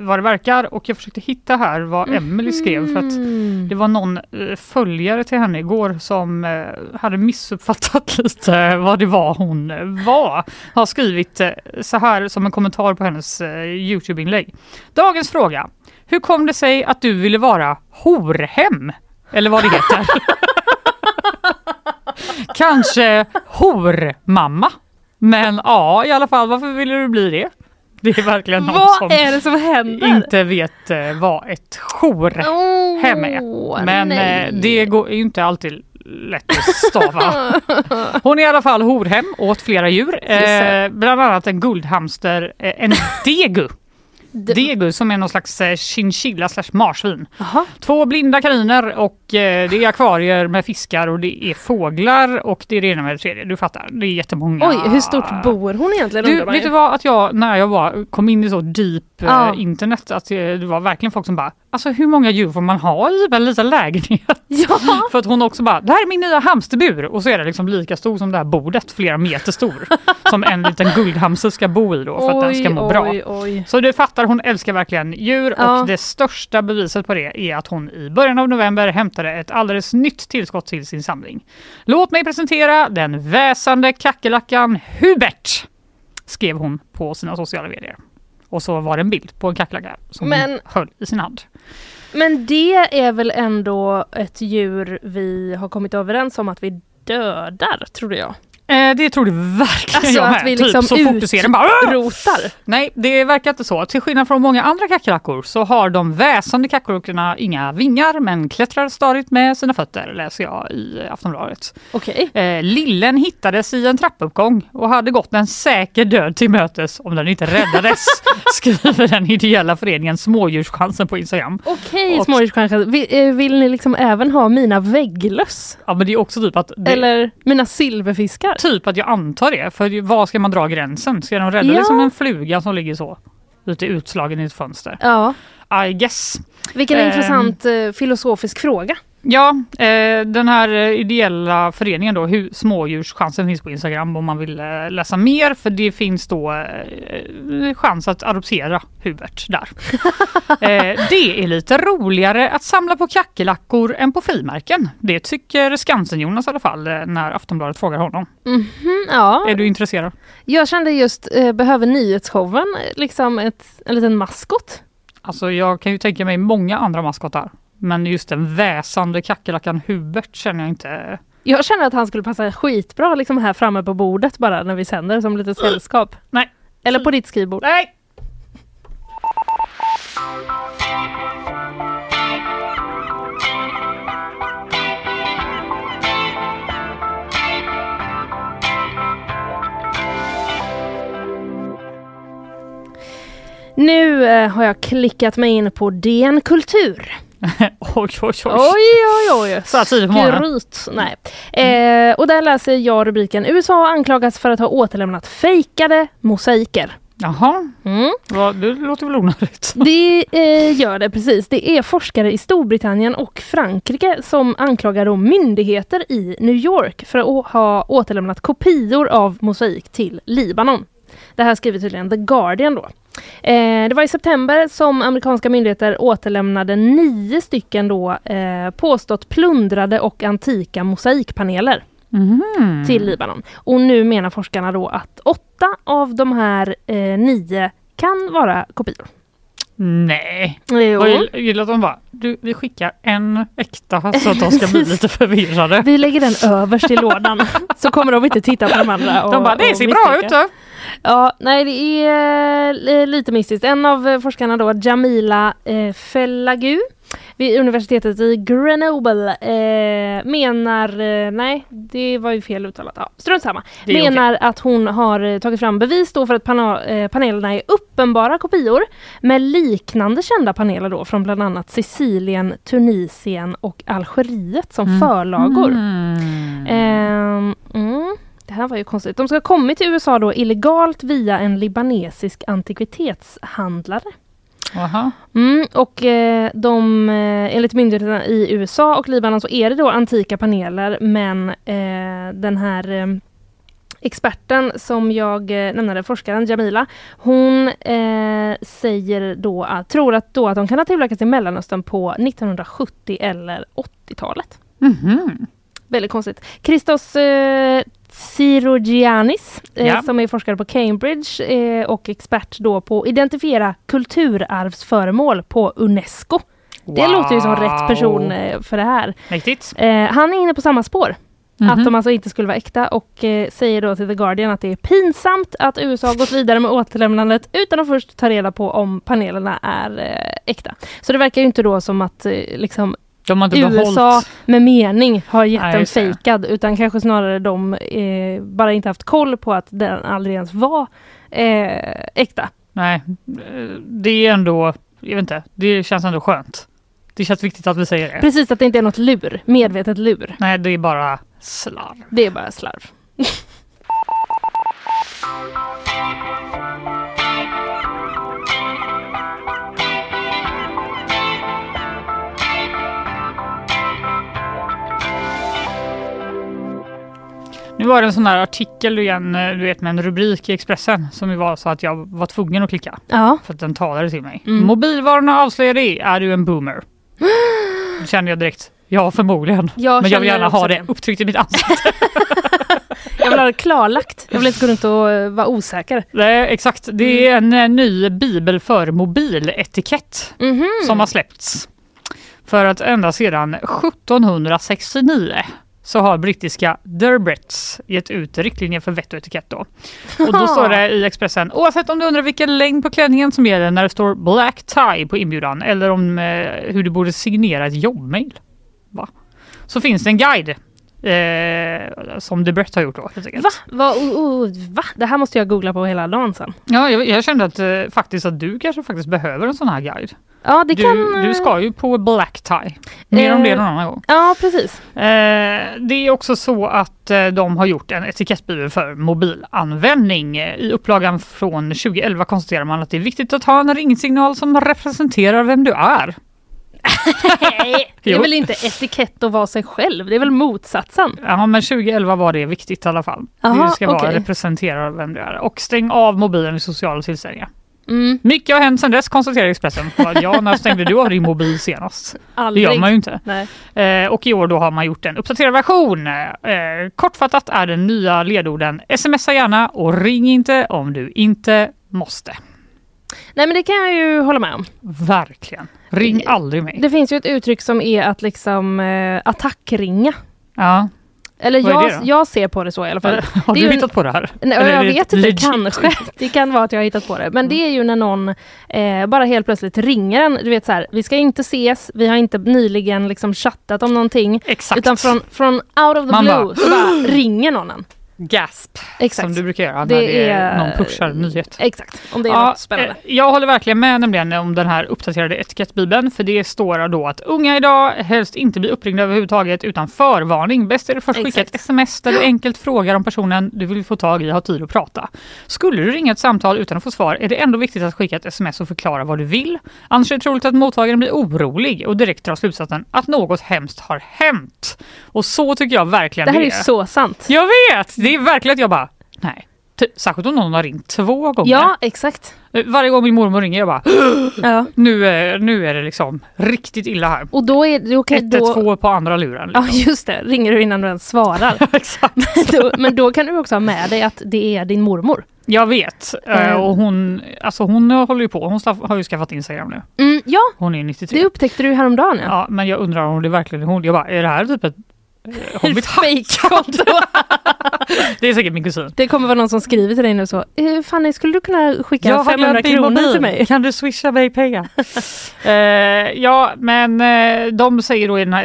vad det verkar. Och jag försökte hitta här vad Emily skrev för att Mm. det var någon eh, följare till henne igår som eh, hade missuppfattat *laughs* lite vad det var hon eh, var. Har skrivit eh, så här som en kommentar på hennes eh, Youtube-inlägg. Dagens fråga. Hur kom det sig att du ville vara horhem? Eller vad det heter. *laughs* Kanske hormamma. Men ja, i alla fall, varför ville du bli det? Det är verkligen någon som Vad är det som händer? inte vet eh, vad ett jourhem är. Men eh, det går, är ju inte alltid lätt att stava. *laughs* Hon är i alla fall horhem åt flera djur. Eh, bland annat en guldhamster, eh, en *laughs* degu. Degu som är någon slags eh, chinchilla slash marsvin. Jaha. Två blinda kaniner och det är akvarier med fiskar och det är fåglar och det är det ena med det tredje. Du fattar, det är jättemånga. Oj, hur stort bor hon egentligen? Du, vet ju. du vad, att jag när jag var, kom in i så deep eh, Ja. internet, att det, det var verkligen folk som bara, alltså hur många djur får man ha i en liten lägenhet? *laughs* Ja. För att hon också bara, det här är min nya hamsterbur och så är det liksom lika stor som det här bordet, flera meter stor. *laughs* som en liten guldhamster ska bo i då för att den ska må bra. oj, oj. Så du fattar, hon älskar verkligen djur Ja. och det största beviset på det är att hon i början av november hämtade ett alldeles nytt tillskott till sin samling. Låt mig presentera den väsande kackerlackan Hubert, skrev hon på sina sociala medier. Och så var det en bild på en kackerlacka som Men- hon höll i sin hand. Men det är väl ändå ett djur vi har kommit överens om att vi dödar, trodde jag. Eh, det tror du verkligen Alltså jag att med. vi typ liksom så du ser den bara "Åh!" utrotar. Nej, det verkar inte så. Till skillnad från många andra kackerlackor så har de väsande kackerlackorna inga vingar men klättrar stadigt med sina fötter, läser jag i Aftonbladet. Okej. Eh, lillen hittades i en trappuppgång och hade gått en säker död till mötes om den inte räddades, *laughs* skriver den ideella föreningen Smådjurschansen på Instagram. Okej, Och- smådjurschanser. Vill, eh, vill ni liksom även ha mina vägglöss? Ja men det är också typ att... Det, Eller mina silverfiskar? Typ att jag antar det, för var ska man dra gränsen? Ska de rädda Ja. liksom en fluga som ligger så? Lite utslagen i ett fönster? Ja. I guess. Vilken Ehm, intressant eh, filosofisk fråga. Ja, eh, den här ideella föreningen då, hur Smådjurschansen finns på Instagram om man vill eh, läsa mer för det finns då eh, chans att adoptera Hubert där. *laughs* det är lite roligare att samla på kackerlackor än på frimärken. Det tycker Skansen-Jonas i alla fall när Aftonbladet frågar honom. Mhm, ja. Är du intresserad? Jag kände just, eh, behöver nyhetsshowen liksom ett, en liten maskot? Alltså jag kan ju tänka mig många andra maskotar. Men just den väsande kackerlackan Hubert känner jag inte. Jag känner att han skulle passa skitbra liksom här framme på bordet bara när vi sänder som lite sällskap. Nej. Eller på ditt skrivbord. Nej. Nu eh, har jag klickat mig in på DN Kultur. *laughs* oj, oj, oj. Oj, oj, oj. Så här tidigt på morgonen. Nej. Eh, och där läser jag rubriken USA anklagas för att ha återlämnat fejkade mosaiker. Jaha, Mm. ja, det låter väl onödigt. *laughs* Det eh, gör det precis. Det är forskare i Storbritannien och Frankrike som anklagar då myndigheter i New York för att ha återlämnat kopior av mosaik till Libanon. Det här skriver tydligen The Guardian då. Eh, det var i september som amerikanska myndigheter återlämnade nio stycken då eh, påstått plundrade och antika mosaikpaneler Mhm. till Libanon. Och nu menar forskarna då att åtta av de här eh, nio kan vara kopior. Nej. Jag gillar att de bara, du, vi skickar en äkta så att de ska bli *laughs* lite förvirrade. Vi lägger den överst i lådan så kommer de inte titta på de andra. Och, De bara, det ser bra misstänka." ut. Då." Ja, nej det är eh, lite mystiskt. En av eh, forskarna då, Jamila eh, Fellagu vid universitetet i Grenoble eh, menar, eh, nej det var ju fel uttalat, ja, strunt samma. Menar att hon har tagit fram bevis då för att pana, eh, panelerna är uppenbara kopior med liknande kända paneler då från bland annat Sicilien, Tunisien och Algeriet som förlagor. Mm. Ehm, mm. Det här var ju konstigt. De ska ha kommit till USA då illegalt via en libanesisk antikvitetshandlare. Aha. Mm, och eh, de, eh, enligt myndigheterna i USA och Libanon så är det då antika paneler men eh, den här eh, experten som jag nämnde, forskaren Jamila, hon eh, säger då att, tror att, då att de kan ha tillverkats i Mellanöstern på 1970 eller 80-talet. Mhm. Väldigt konstigt. Christos eh, Tsirogianis eh, Ja. som är forskare på Cambridge eh, och expert då på att identifiera kulturarvsföremål på Unesco. Det Wow. låter ju som rätt person eh, för det här. Mäktigt. Eh, han är inne på samma spår. Mhm. Att de alltså inte skulle vara äkta och eh, säger då till The Guardian att det är pinsamt att USA gått vidare med återlämnandet utan att först ta reda på om panelerna är eh, äkta. Så det verkar ju inte då som att eh, liksom De USA behållit. med mening har gett Nej, den fejkad utan kanske snarare de eh, bara inte haft koll på att den aldrig ens var eh, äkta. Nej, eh, det är ändå, jag vet inte, det känns ändå skönt. Det känns viktigt att vi säger det. Precis att det inte är något lur, medvetet lur. Nej, det är bara slarv. Det är bara slarv. *laughs* Nu var det en sån där artikel igen, eh, du vet med en rubrik i Expressen som var så att jag var tvungen att klicka. Ja. För att den talade till mig. Mm. Mobilvarorna avslöjar det, är du en boomer? *gasps* Kände jag direkt, ja förmodligen. Jag Men jag vill gärna ha det upptryckt i mitt ansikte. *laughs* *laughs* Jag vill ha det klarlagt. Jag vill inte gå runt och eh, vara osäker. Nej, exakt. Det är en eh, ny bibel för mobiletikett Mhm. som har släppts. För att ända sedan 1769 så har brittiska Derbets gett ut riktlinjer för vett och etikett. Då. Och då står det i Expressen, oavsett om du undrar vilken längd på klänningen som gäller när det står black tie på inbjudan eller om eh, hur du borde signera ett jobbmail. Va? Så finns det en guide eh, som Debret har gjort då. Va? Va? Oh, oh, va? Det här måste jag googla på hela dagen sen. Ja, jag, jag kände att eh, faktiskt att du kanske faktiskt behöver en sån här guide. Ja, det du, kan... du ska ju på black tie. Mer om det Eh, någon annan gång. Ja, precis. Eh, det är också så att eh, de har gjort en etikettbibel för mobilanvändning. Eh, I upplagan från 2011 konstaterar man att det är viktigt att ha en ringsignal som representerar vem du är. Nej, det är väl inte etikett att vara sig själv? Det är väl motsatsen? Ja, men 2011 var det viktigt i alla fall. Aha, det ska vara okej. representera vem du är. Och stäng av mobilen i sociala tillställningar. Mm. Mycket har hänt sedan dess konstaterar Expressen. Ja, när stängde du av din mobil senast? Aldrig. Det gör man ju inte. Nej. Eh, och i år då har man gjort en uppdaterad version. Eh, kortfattat är den nya ledorden smsa gärna och ring inte om du inte måste. Nej, men det kan jag ju hålla med om. Verkligen. Ring aldrig mig. Det finns ju ett uttryck som är att liksom eh, attackringa. Ja. Eller Vad jag, jag ser på det så i alla fall. *laughs* Har Det du hittat på det här? Nej, Eller jag vet inte, legit? kanske. *laughs* Det kan vara att jag har hittat på det. Men det är ju när någon eh, bara helt plötsligt ringer en. Du vet så här, vi ska inte ses, vi har inte nyligen liksom chattat om någonting. Exakt. Utan från, från out of the Man blue bara- så bara *gasps* ringer någon en. Gasp. Exakt. Som du brukar göra när Det är, är- någon pushar en nyhet. Exakt, om det är Ja, något spännande. eh, Jag håller verkligen med nämligen om den här uppdaterade etikettbibeln för det står då att unga idag helst inte blir uppringda överhuvudtaget utan förvarning. Bäst är det först skicka ett sms där du enkelt frågar om personen du vill få tag i har tid att prata. Skulle du ringa ett samtal utan att få svar är det ändå viktigt att skicka ett sms och förklara vad du vill. Annars är det troligt att mottagaren blir orolig och direkt drar slutsatsen att något hemskt har hänt. Och så tycker jag verkligen Det här är det ju så sant. Jag vet! Det är verkligen att jag bara, nej. Ty- Särskilt om någon har ringt två gånger. Ja, exakt. Eh, Varje gång min mormor ringer jag bara, *gasps* Ja. nu, är, nu är det liksom riktigt illa här. Och då är då kan, då, 112 på andra luren. Ja Liksom. just det, ringer du innan du ens svarar. *laughs* *laughs* då, men då kan du också ha med dig att det är din mormor. Jag vet. Eh, Mm. Och hon, alltså hon håller ju på, hon har ju skaffat Instagram nu. Mm, ja, Hon är 93. det upptäckte du häromdagen ja. Ja, men jag undrar om det verkligen är hon. Jag bara, är det här typ ett har blivit Fejkkonto. *laughs* Det är säkert min kusin. Det kommer vara någon som skriver till dig nu så. Eh, Fanny, skulle du kunna skicka Jag har 500 glömt min kronor till mig? Kan du swisha mig pengar? *laughs* eh, ja, men eh, de säger då i den här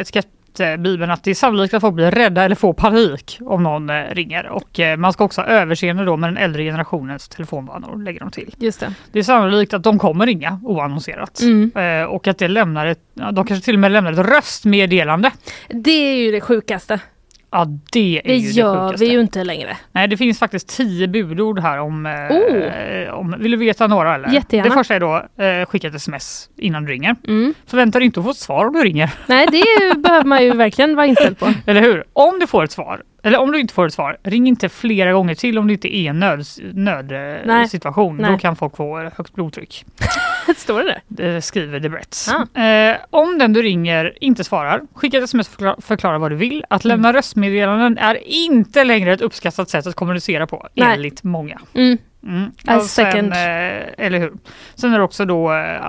etikettbibeln att det är sannolikt att folk blir rädda eller får panik om någon eh, ringer. Och eh, man ska också ha överseende då med den äldre generationens telefonvanor, lägger de till. Just det. Det är sannolikt att de kommer ringa oannonserat. Mm. Eh, och att det lämnar ett, de kanske till och med lämnar ett röstmeddelande. Det är ju det sjukaste. Ja, det är Det ju gör det sjukaste. vi ju inte längre. Nej, det finns faktiskt tio budord här om, eh, Oh. om... Vill du veta några? Eller? Jättegärna. Det första är då eh, skicka ett sms innan du ringer. Mm. Förvänta dig inte att få ett svar om du ringer. *laughs* Nej, det behöver man ju verkligen vara inställd på. *laughs* Eller hur? Om du får ett svar, eller om du inte får ett svar, ring inte flera gånger till om det inte är en nöd, Nej. nödsituation. Då Nej. kan folk få högt blodtryck. *laughs* *laughs* Står det där? Det skriver The Bretts. Ah. Eh, om den du ringer inte svarar, skicka ett sms och förklara, vad du vill. Att Mm. lämna röstmeddelanden är inte längre ett uppskattat sätt att kommunicera på, Nej. enligt många. Mm. Mm. Sen, eh, eller hur. Sen är det också då, eh,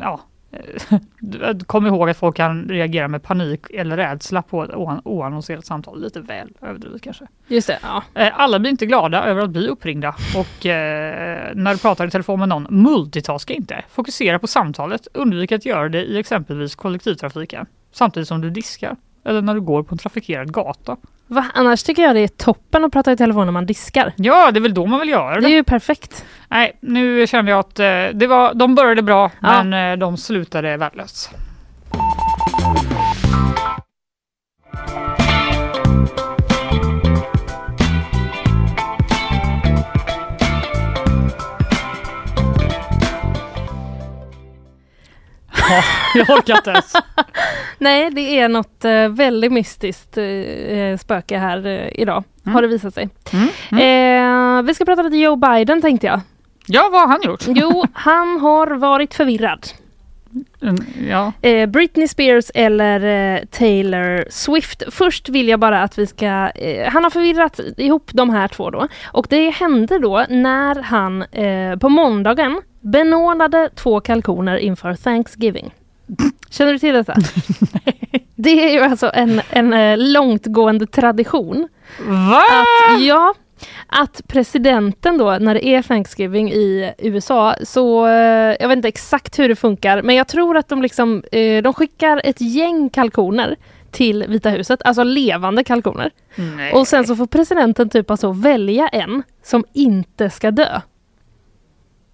ja, *laughs* kom ihåg att folk kan reagera med panik eller rädsla på ett oan- oannonserat samtal. Lite väl överdrivet kanske. Just det, ja. Eh, Alla blir inte glada över att bli uppringda och eh, när du pratar i telefon med någon, multitaska inte. Fokusera på samtalet, undvik att göra det i exempelvis kollektivtrafiken samtidigt som du diskar eller när du går på en trafikerad gata. Va? Annars tycker jag det är toppen att prata i telefon när man diskar. Ja, det är väl då man vill göra det. Det är ju perfekt. Nej, nu kände jag att eh, det var, de började bra Ja. men eh, de slutade värdelöst. Ja, jag orkar inte ens. *laughs* Nej, det är något eh, väldigt mystiskt eh, spöke här eh, idag, Mm. har det visat sig. Mm, Eh, vi ska prata lite Joe Biden tänkte jag. Ja, vad har han gjort? Jo, han har varit förvirrad. Mm, Ja. Eh, Britney Spears eller eh, Taylor Swift. Först vill jag bara att vi ska... Eh, han har förvirrat ihop de här två då. Och det hände då när han på måndagen benådade två kalkoner inför Thanksgiving. Känner du till detta? *laughs* Det är ju alltså en, en långtgående tradition. Va? Att, ja, att presidenten då, när det är Thanksgiving i USA, så eh, jag vet inte exakt hur det funkar, men jag tror att de liksom, eh, de skickar ett gäng kalkoner till Vita huset, alltså levande kalkoner. Nej. Och sen så får presidenten typ alltså välja en som inte ska dö.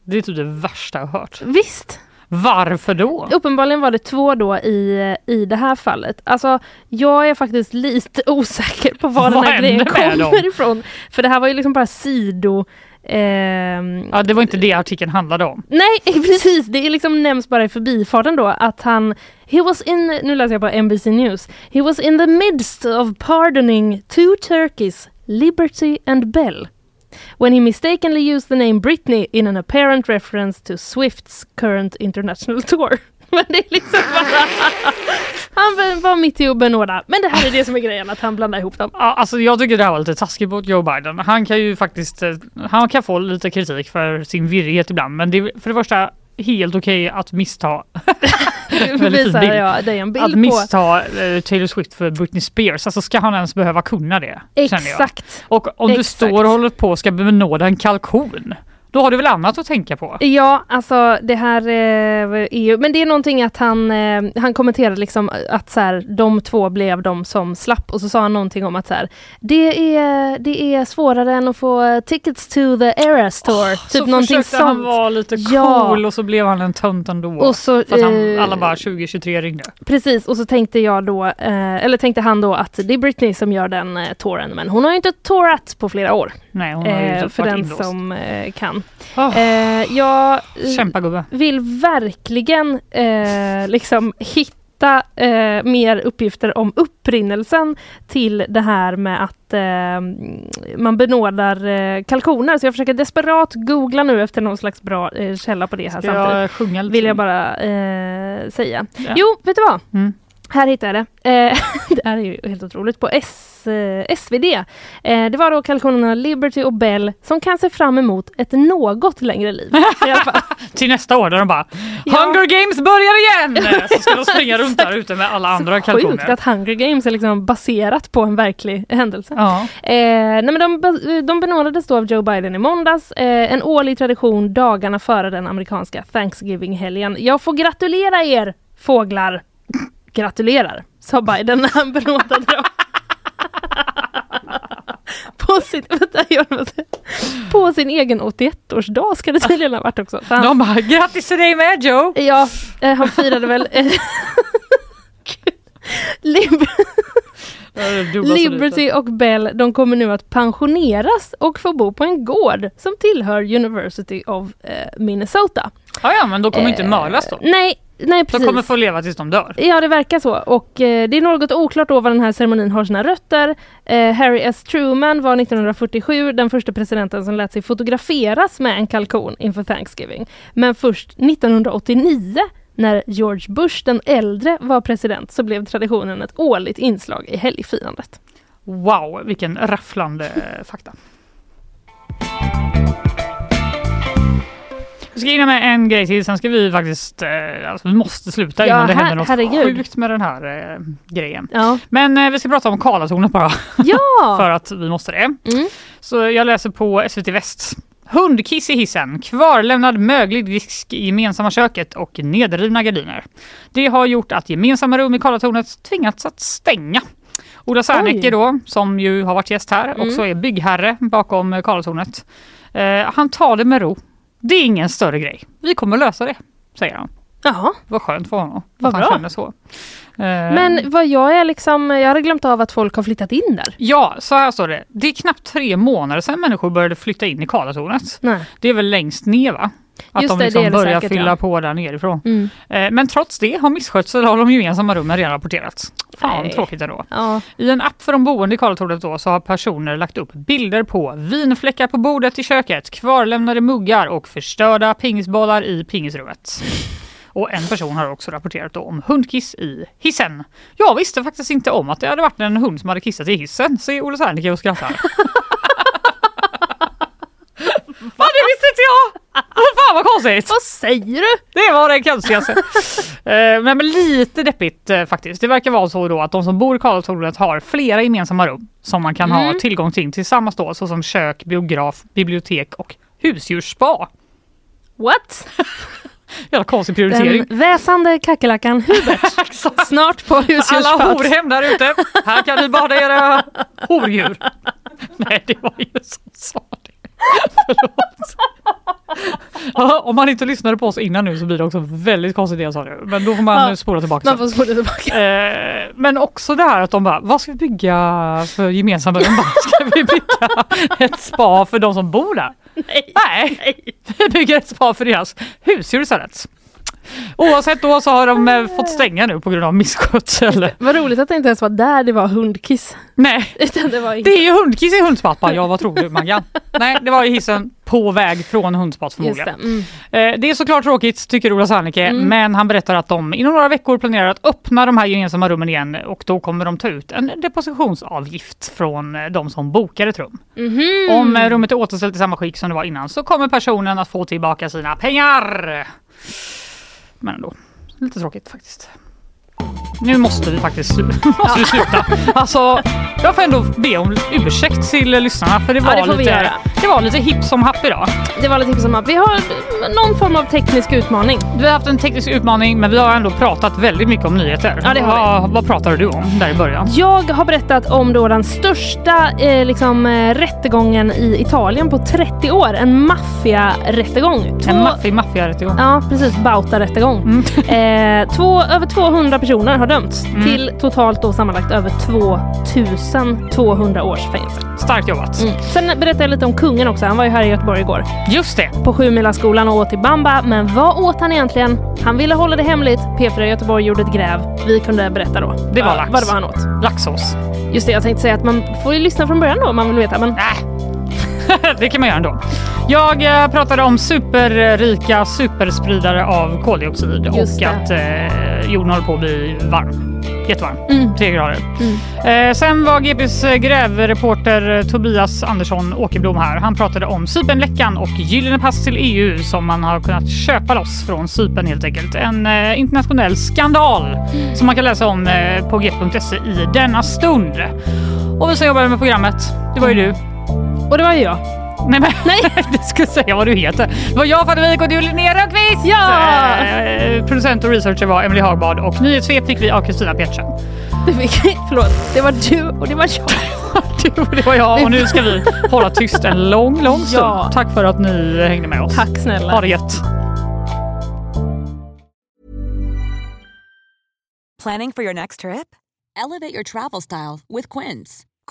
Det är typ det värsta jag har hört. Visst! Varför då? Uppenbarligen var det två då i, i det här fallet. Alltså, jag är faktiskt lite *laughs* osäker på var den här grejen kommer ifrån. För det här var ju liksom bara sido... ehm, Ja, det var inte det artikeln handlade om. Nej, *laughs* precis. Det är liksom nämns bara i förbifarten då att han He was in, nu läser jag på NBC News. He was in the midst of pardoning two turkeys, Liberty and Bell. When he mistakenly used the name Britney in an apparent reference to Swifts current international *laughs* tour. Men det är liksom bara... *laughs* Han var mitt i att benåda. Men det här är det som är grejen, att han blandar ihop dem. Ja, alltså jag tycker det här var lite taskigt mot Joe Biden. Han kan ju faktiskt, eh, han kan få lite kritik för sin virrighet ibland. Men det för det första helt okej att missta *laughs* visar jag dig en bild att på... missta eh, Taylor Swift för Britney Spears. Alltså ska han ens behöva kunna det? Exakt. Och om du Exakt. står och håller på och ska benåda en kalkon. Då har du väl annat att tänka på? Ja, alltså det här eh, är ju, men det är någonting att han, eh, han kommenterade liksom att så här, de två blev de som slapp och så sa han någonting om att så här, det är, det är svårare än att få tickets to the Eras tour. typ så någonting försökte sånt. han vara lite cool Ja. och så blev han en tönt ändå. Och så, för att han, eh, alla bara 2023 ringde. Precis, och så tänkte jag då, eh, eller tänkte han då att det är Britney som gör den eh, touren, men hon har ju inte tourat på flera år. Nej, hon har ju Eh, typ för den inlåst. som eh, kan. Oh. Eh, jag Kämpa gubbe. vill verkligen eh, liksom hitta eh, mer uppgifter om upprinnelsen till det här med att eh, man benådar eh, kalkoner. Så jag försöker desperat googla nu efter någon slags bra eh, källa på det här Ska samtidigt. jag sjunga lite? Vill jag bara eh, säga. Ja. Jo, vet du vad? Mm. Här hittade jag det. Eh, *laughs* det här är ju helt otroligt. På S, eh, SvD. Eh, det var då kalkonerna Liberty och Bell som kan se fram emot ett något längre liv. *laughs* Till nästa år där de bara Ja. Hunger Games börjar igen! *laughs* Så ska de springa runt där ute med alla andra Sjukt kalkoner. att Hunger Games är liksom baserat på en verklig händelse. Ja. Nej men de, de benådades då av Joe Biden i måndags. En årlig tradition dagarna före den amerikanska Thanksgiving-helgen. Jag får gratulera er fåglar. Gratulerar, sa Biden när han benådade *laughs* dem. på, sin, vänta, på sin egen 81-årsdag ska det tydligen ha varit också. Han- De bara grattis till dig med Joe! Ja, eh, han firade väl... Eh, Gud. Lib- Liberty och Bell de kommer nu att pensioneras och få bo på en gård som tillhör University of eh, Minnesota. Ja, ja men de kommer inte Eh, mördas då. Nej, nej De precis. kommer få leva tills de dör. Ja, det verkar så. Och eh, det är något oklart då var den här ceremonin har sina rötter. Eh, Harry S. Truman var 1947 den första presidenten som lät sig fotograferas med en kalkon inför Thanksgiving. Men först 1989 när George Bush den äldre var president så blev traditionen ett årligt inslag i helgfirandet. Wow, vilken rafflande eh, fakta. Vi ska hinna med en grej till, sen ska vi faktiskt, eh, alltså vi måste sluta Ja, innan det händer något herregud. sjukt med den här eh, grejen. Ja. Men eh, vi ska prata om Karlatornet bara, *laughs* Ja! för att vi måste det. Mm. Så jag läser på SVT Väst. Hundkiss i hissen, kvarlämnad möglig disk i gemensamma köket och nedrivna gardiner. Det har gjort att gemensamma rum i Karlatornet tvingats att stänga. Ola Sernecke Oj. då, som ju har varit gäst här, Mm. också är byggherre bakom Karlatornet. Eh, han tar det med ro. Det är ingen större grej. Vi kommer lösa det, säger han. Jaha. Vad skönt för honom Vad han bra. känner så. Eh, Men vad jag är liksom, jag hade glömt av att folk har flyttat in där. Ja, så här står det. Det är knappt tre månader sedan människor började flytta in i Karlatornet. Nej. Det är väl längst ner va? Att Just de liksom det det börjar säkert, fylla ja. på där nerifrån. Mm. Eh, Men trots det har misskötsel av de gemensamma rummen redan rapporterats. Fan Nej. tråkigt ändå. Ja. I en app för de boende i Karlatornet då så har personer lagt upp bilder på vinfläckar på bordet i köket, kvarlämnade muggar och förstörda pingisbollar i pingisrummet. Och en person har också rapporterat om hundkiss i hissen. Jag visste faktiskt inte om att det hade varit en hund som hade kissat i hissen, säger Olle Serneke och skrattar. *laughs* Ja, det visste inte jag! Fan vad konstigt! Vad säger du? Det var det konstigaste. *laughs* Eh, men, men lite deppigt eh, faktiskt. Det verkar vara så då att de som bor i Karlstornet har flera gemensamma rum som man kan ha Mm. tillgång till tillsammans då, såsom kök, biograf, bibliotek och husdjursspa. What? *laughs* Jävla konstig prioritering. Den väsande kackerlackan Hubert. *laughs* Snart på Alla husdjursspat. horhem där ute, här kan ni bada era hordjur. Nej, det var ju som sa. Förlåt. Ja, om man inte lyssnade på oss innan nu så blir det också väldigt konstigt det jag sa nu. Men då får man Ja, spola tillbaka. Man får spola tillbaka. Eh, men också det här att de bara, vad ska vi bygga för gemensamma rum? Ska vi bygga ett spa för de som bor där? Nej. Nej, vi bygger ett spa för deras husdjur istället. Oavsett då så har de eh, fått stänga nu på grund av misskötsel. Vad roligt att det inte ens var där det var hundkiss. Nej, *laughs* Utan det var det är ju hundkiss i hundspappa. Ja, vad tror du Maggan? Nej, det var i hissen på väg från hundspat Just förmodligen. det. Mm. Eh, Det är såklart tråkigt tycker Ola Serneke Mm. men han berättar att de inom några veckor planerar att öppna de här gemensamma rummen igen och då kommer de ta ut en depositionsavgift från eh, de som bokar ett rum. Mhm. Om eh, rummet är återställt i samma skick som det var innan så kommer personen att få tillbaka sina pengar. Men ändå, lite tråkigt faktiskt. Nu måste vi faktiskt *laughs* måste vi sluta. Alltså, jag får ändå be om ursäkt till lyssnarna för det Ja, var, det får vi lite, det var lite hipp som happ idag. Det var lite tips om att vi har någon form av teknisk utmaning. Vi har haft en teknisk utmaning men vi har ändå pratat väldigt mycket om nyheter. Ja, det har vad, vad pratade du om där i början? Jag har berättat om då den största eh, liksom, eh, rättegången i Italien på 30 år. En maffiarättegång. Två- En maffig maffiarättegång. Ja, precis. Bauta-rättegång. Eh, två, över 200 personer har dömts Mm. till totalt då sammanlagt över 2200 års fängelse. Starkt jobbat. Mm. Sen berättade jag lite om kungen också. Han var ju här i Göteborg igår. Just det. På Sjumilaskolan och åt till bamba. Men vad åt han egentligen? Han ville hålla det hemligt. P4 Göteborg gjorde ett gräv. Vi kunde berätta då. Det var lax. Vad det var han åt. Laxsås. Just det, jag tänkte säga att man får ju lyssna från början då om man vill veta. Men Äh, *laughs* det kan man göra ändå. Jag eh, pratade om superrika superspridare av koldioxid och att eh, jorden håller på att bli varm. Jättevarm. Mm. Tre grader. Mm. Eh, sen var GPs grävreporter eh, Tobias Andersson Åkerblom här. Han pratade om Cypernläckan och gyllene pass till EU som man har kunnat köpa loss från Cypern helt enkelt. En eh, internationell skandal som man kan läsa om eh, på g.se i denna stund. Och vi som jobbar med programmet, det var ju du. Och det var ju jag. Nej men Nej. *laughs* du skulle säga vad du heter. Det var jag Fanny Wijk och du Linnea Rönnqvist! Ja! Eh, producent och researcher var Emily Hagbard och nyhetssvep fick vi av Kristina Pettersson. Det fick, förlåt, det var du och det var jag. *laughs* Du och det var jag och nu ska vi hålla tyst en lång, lång stund. Ja. Tack för att ni hängde med oss. Tack snälla. Ha det gött. Planning for your next trip? Elevate your travel style with Quince.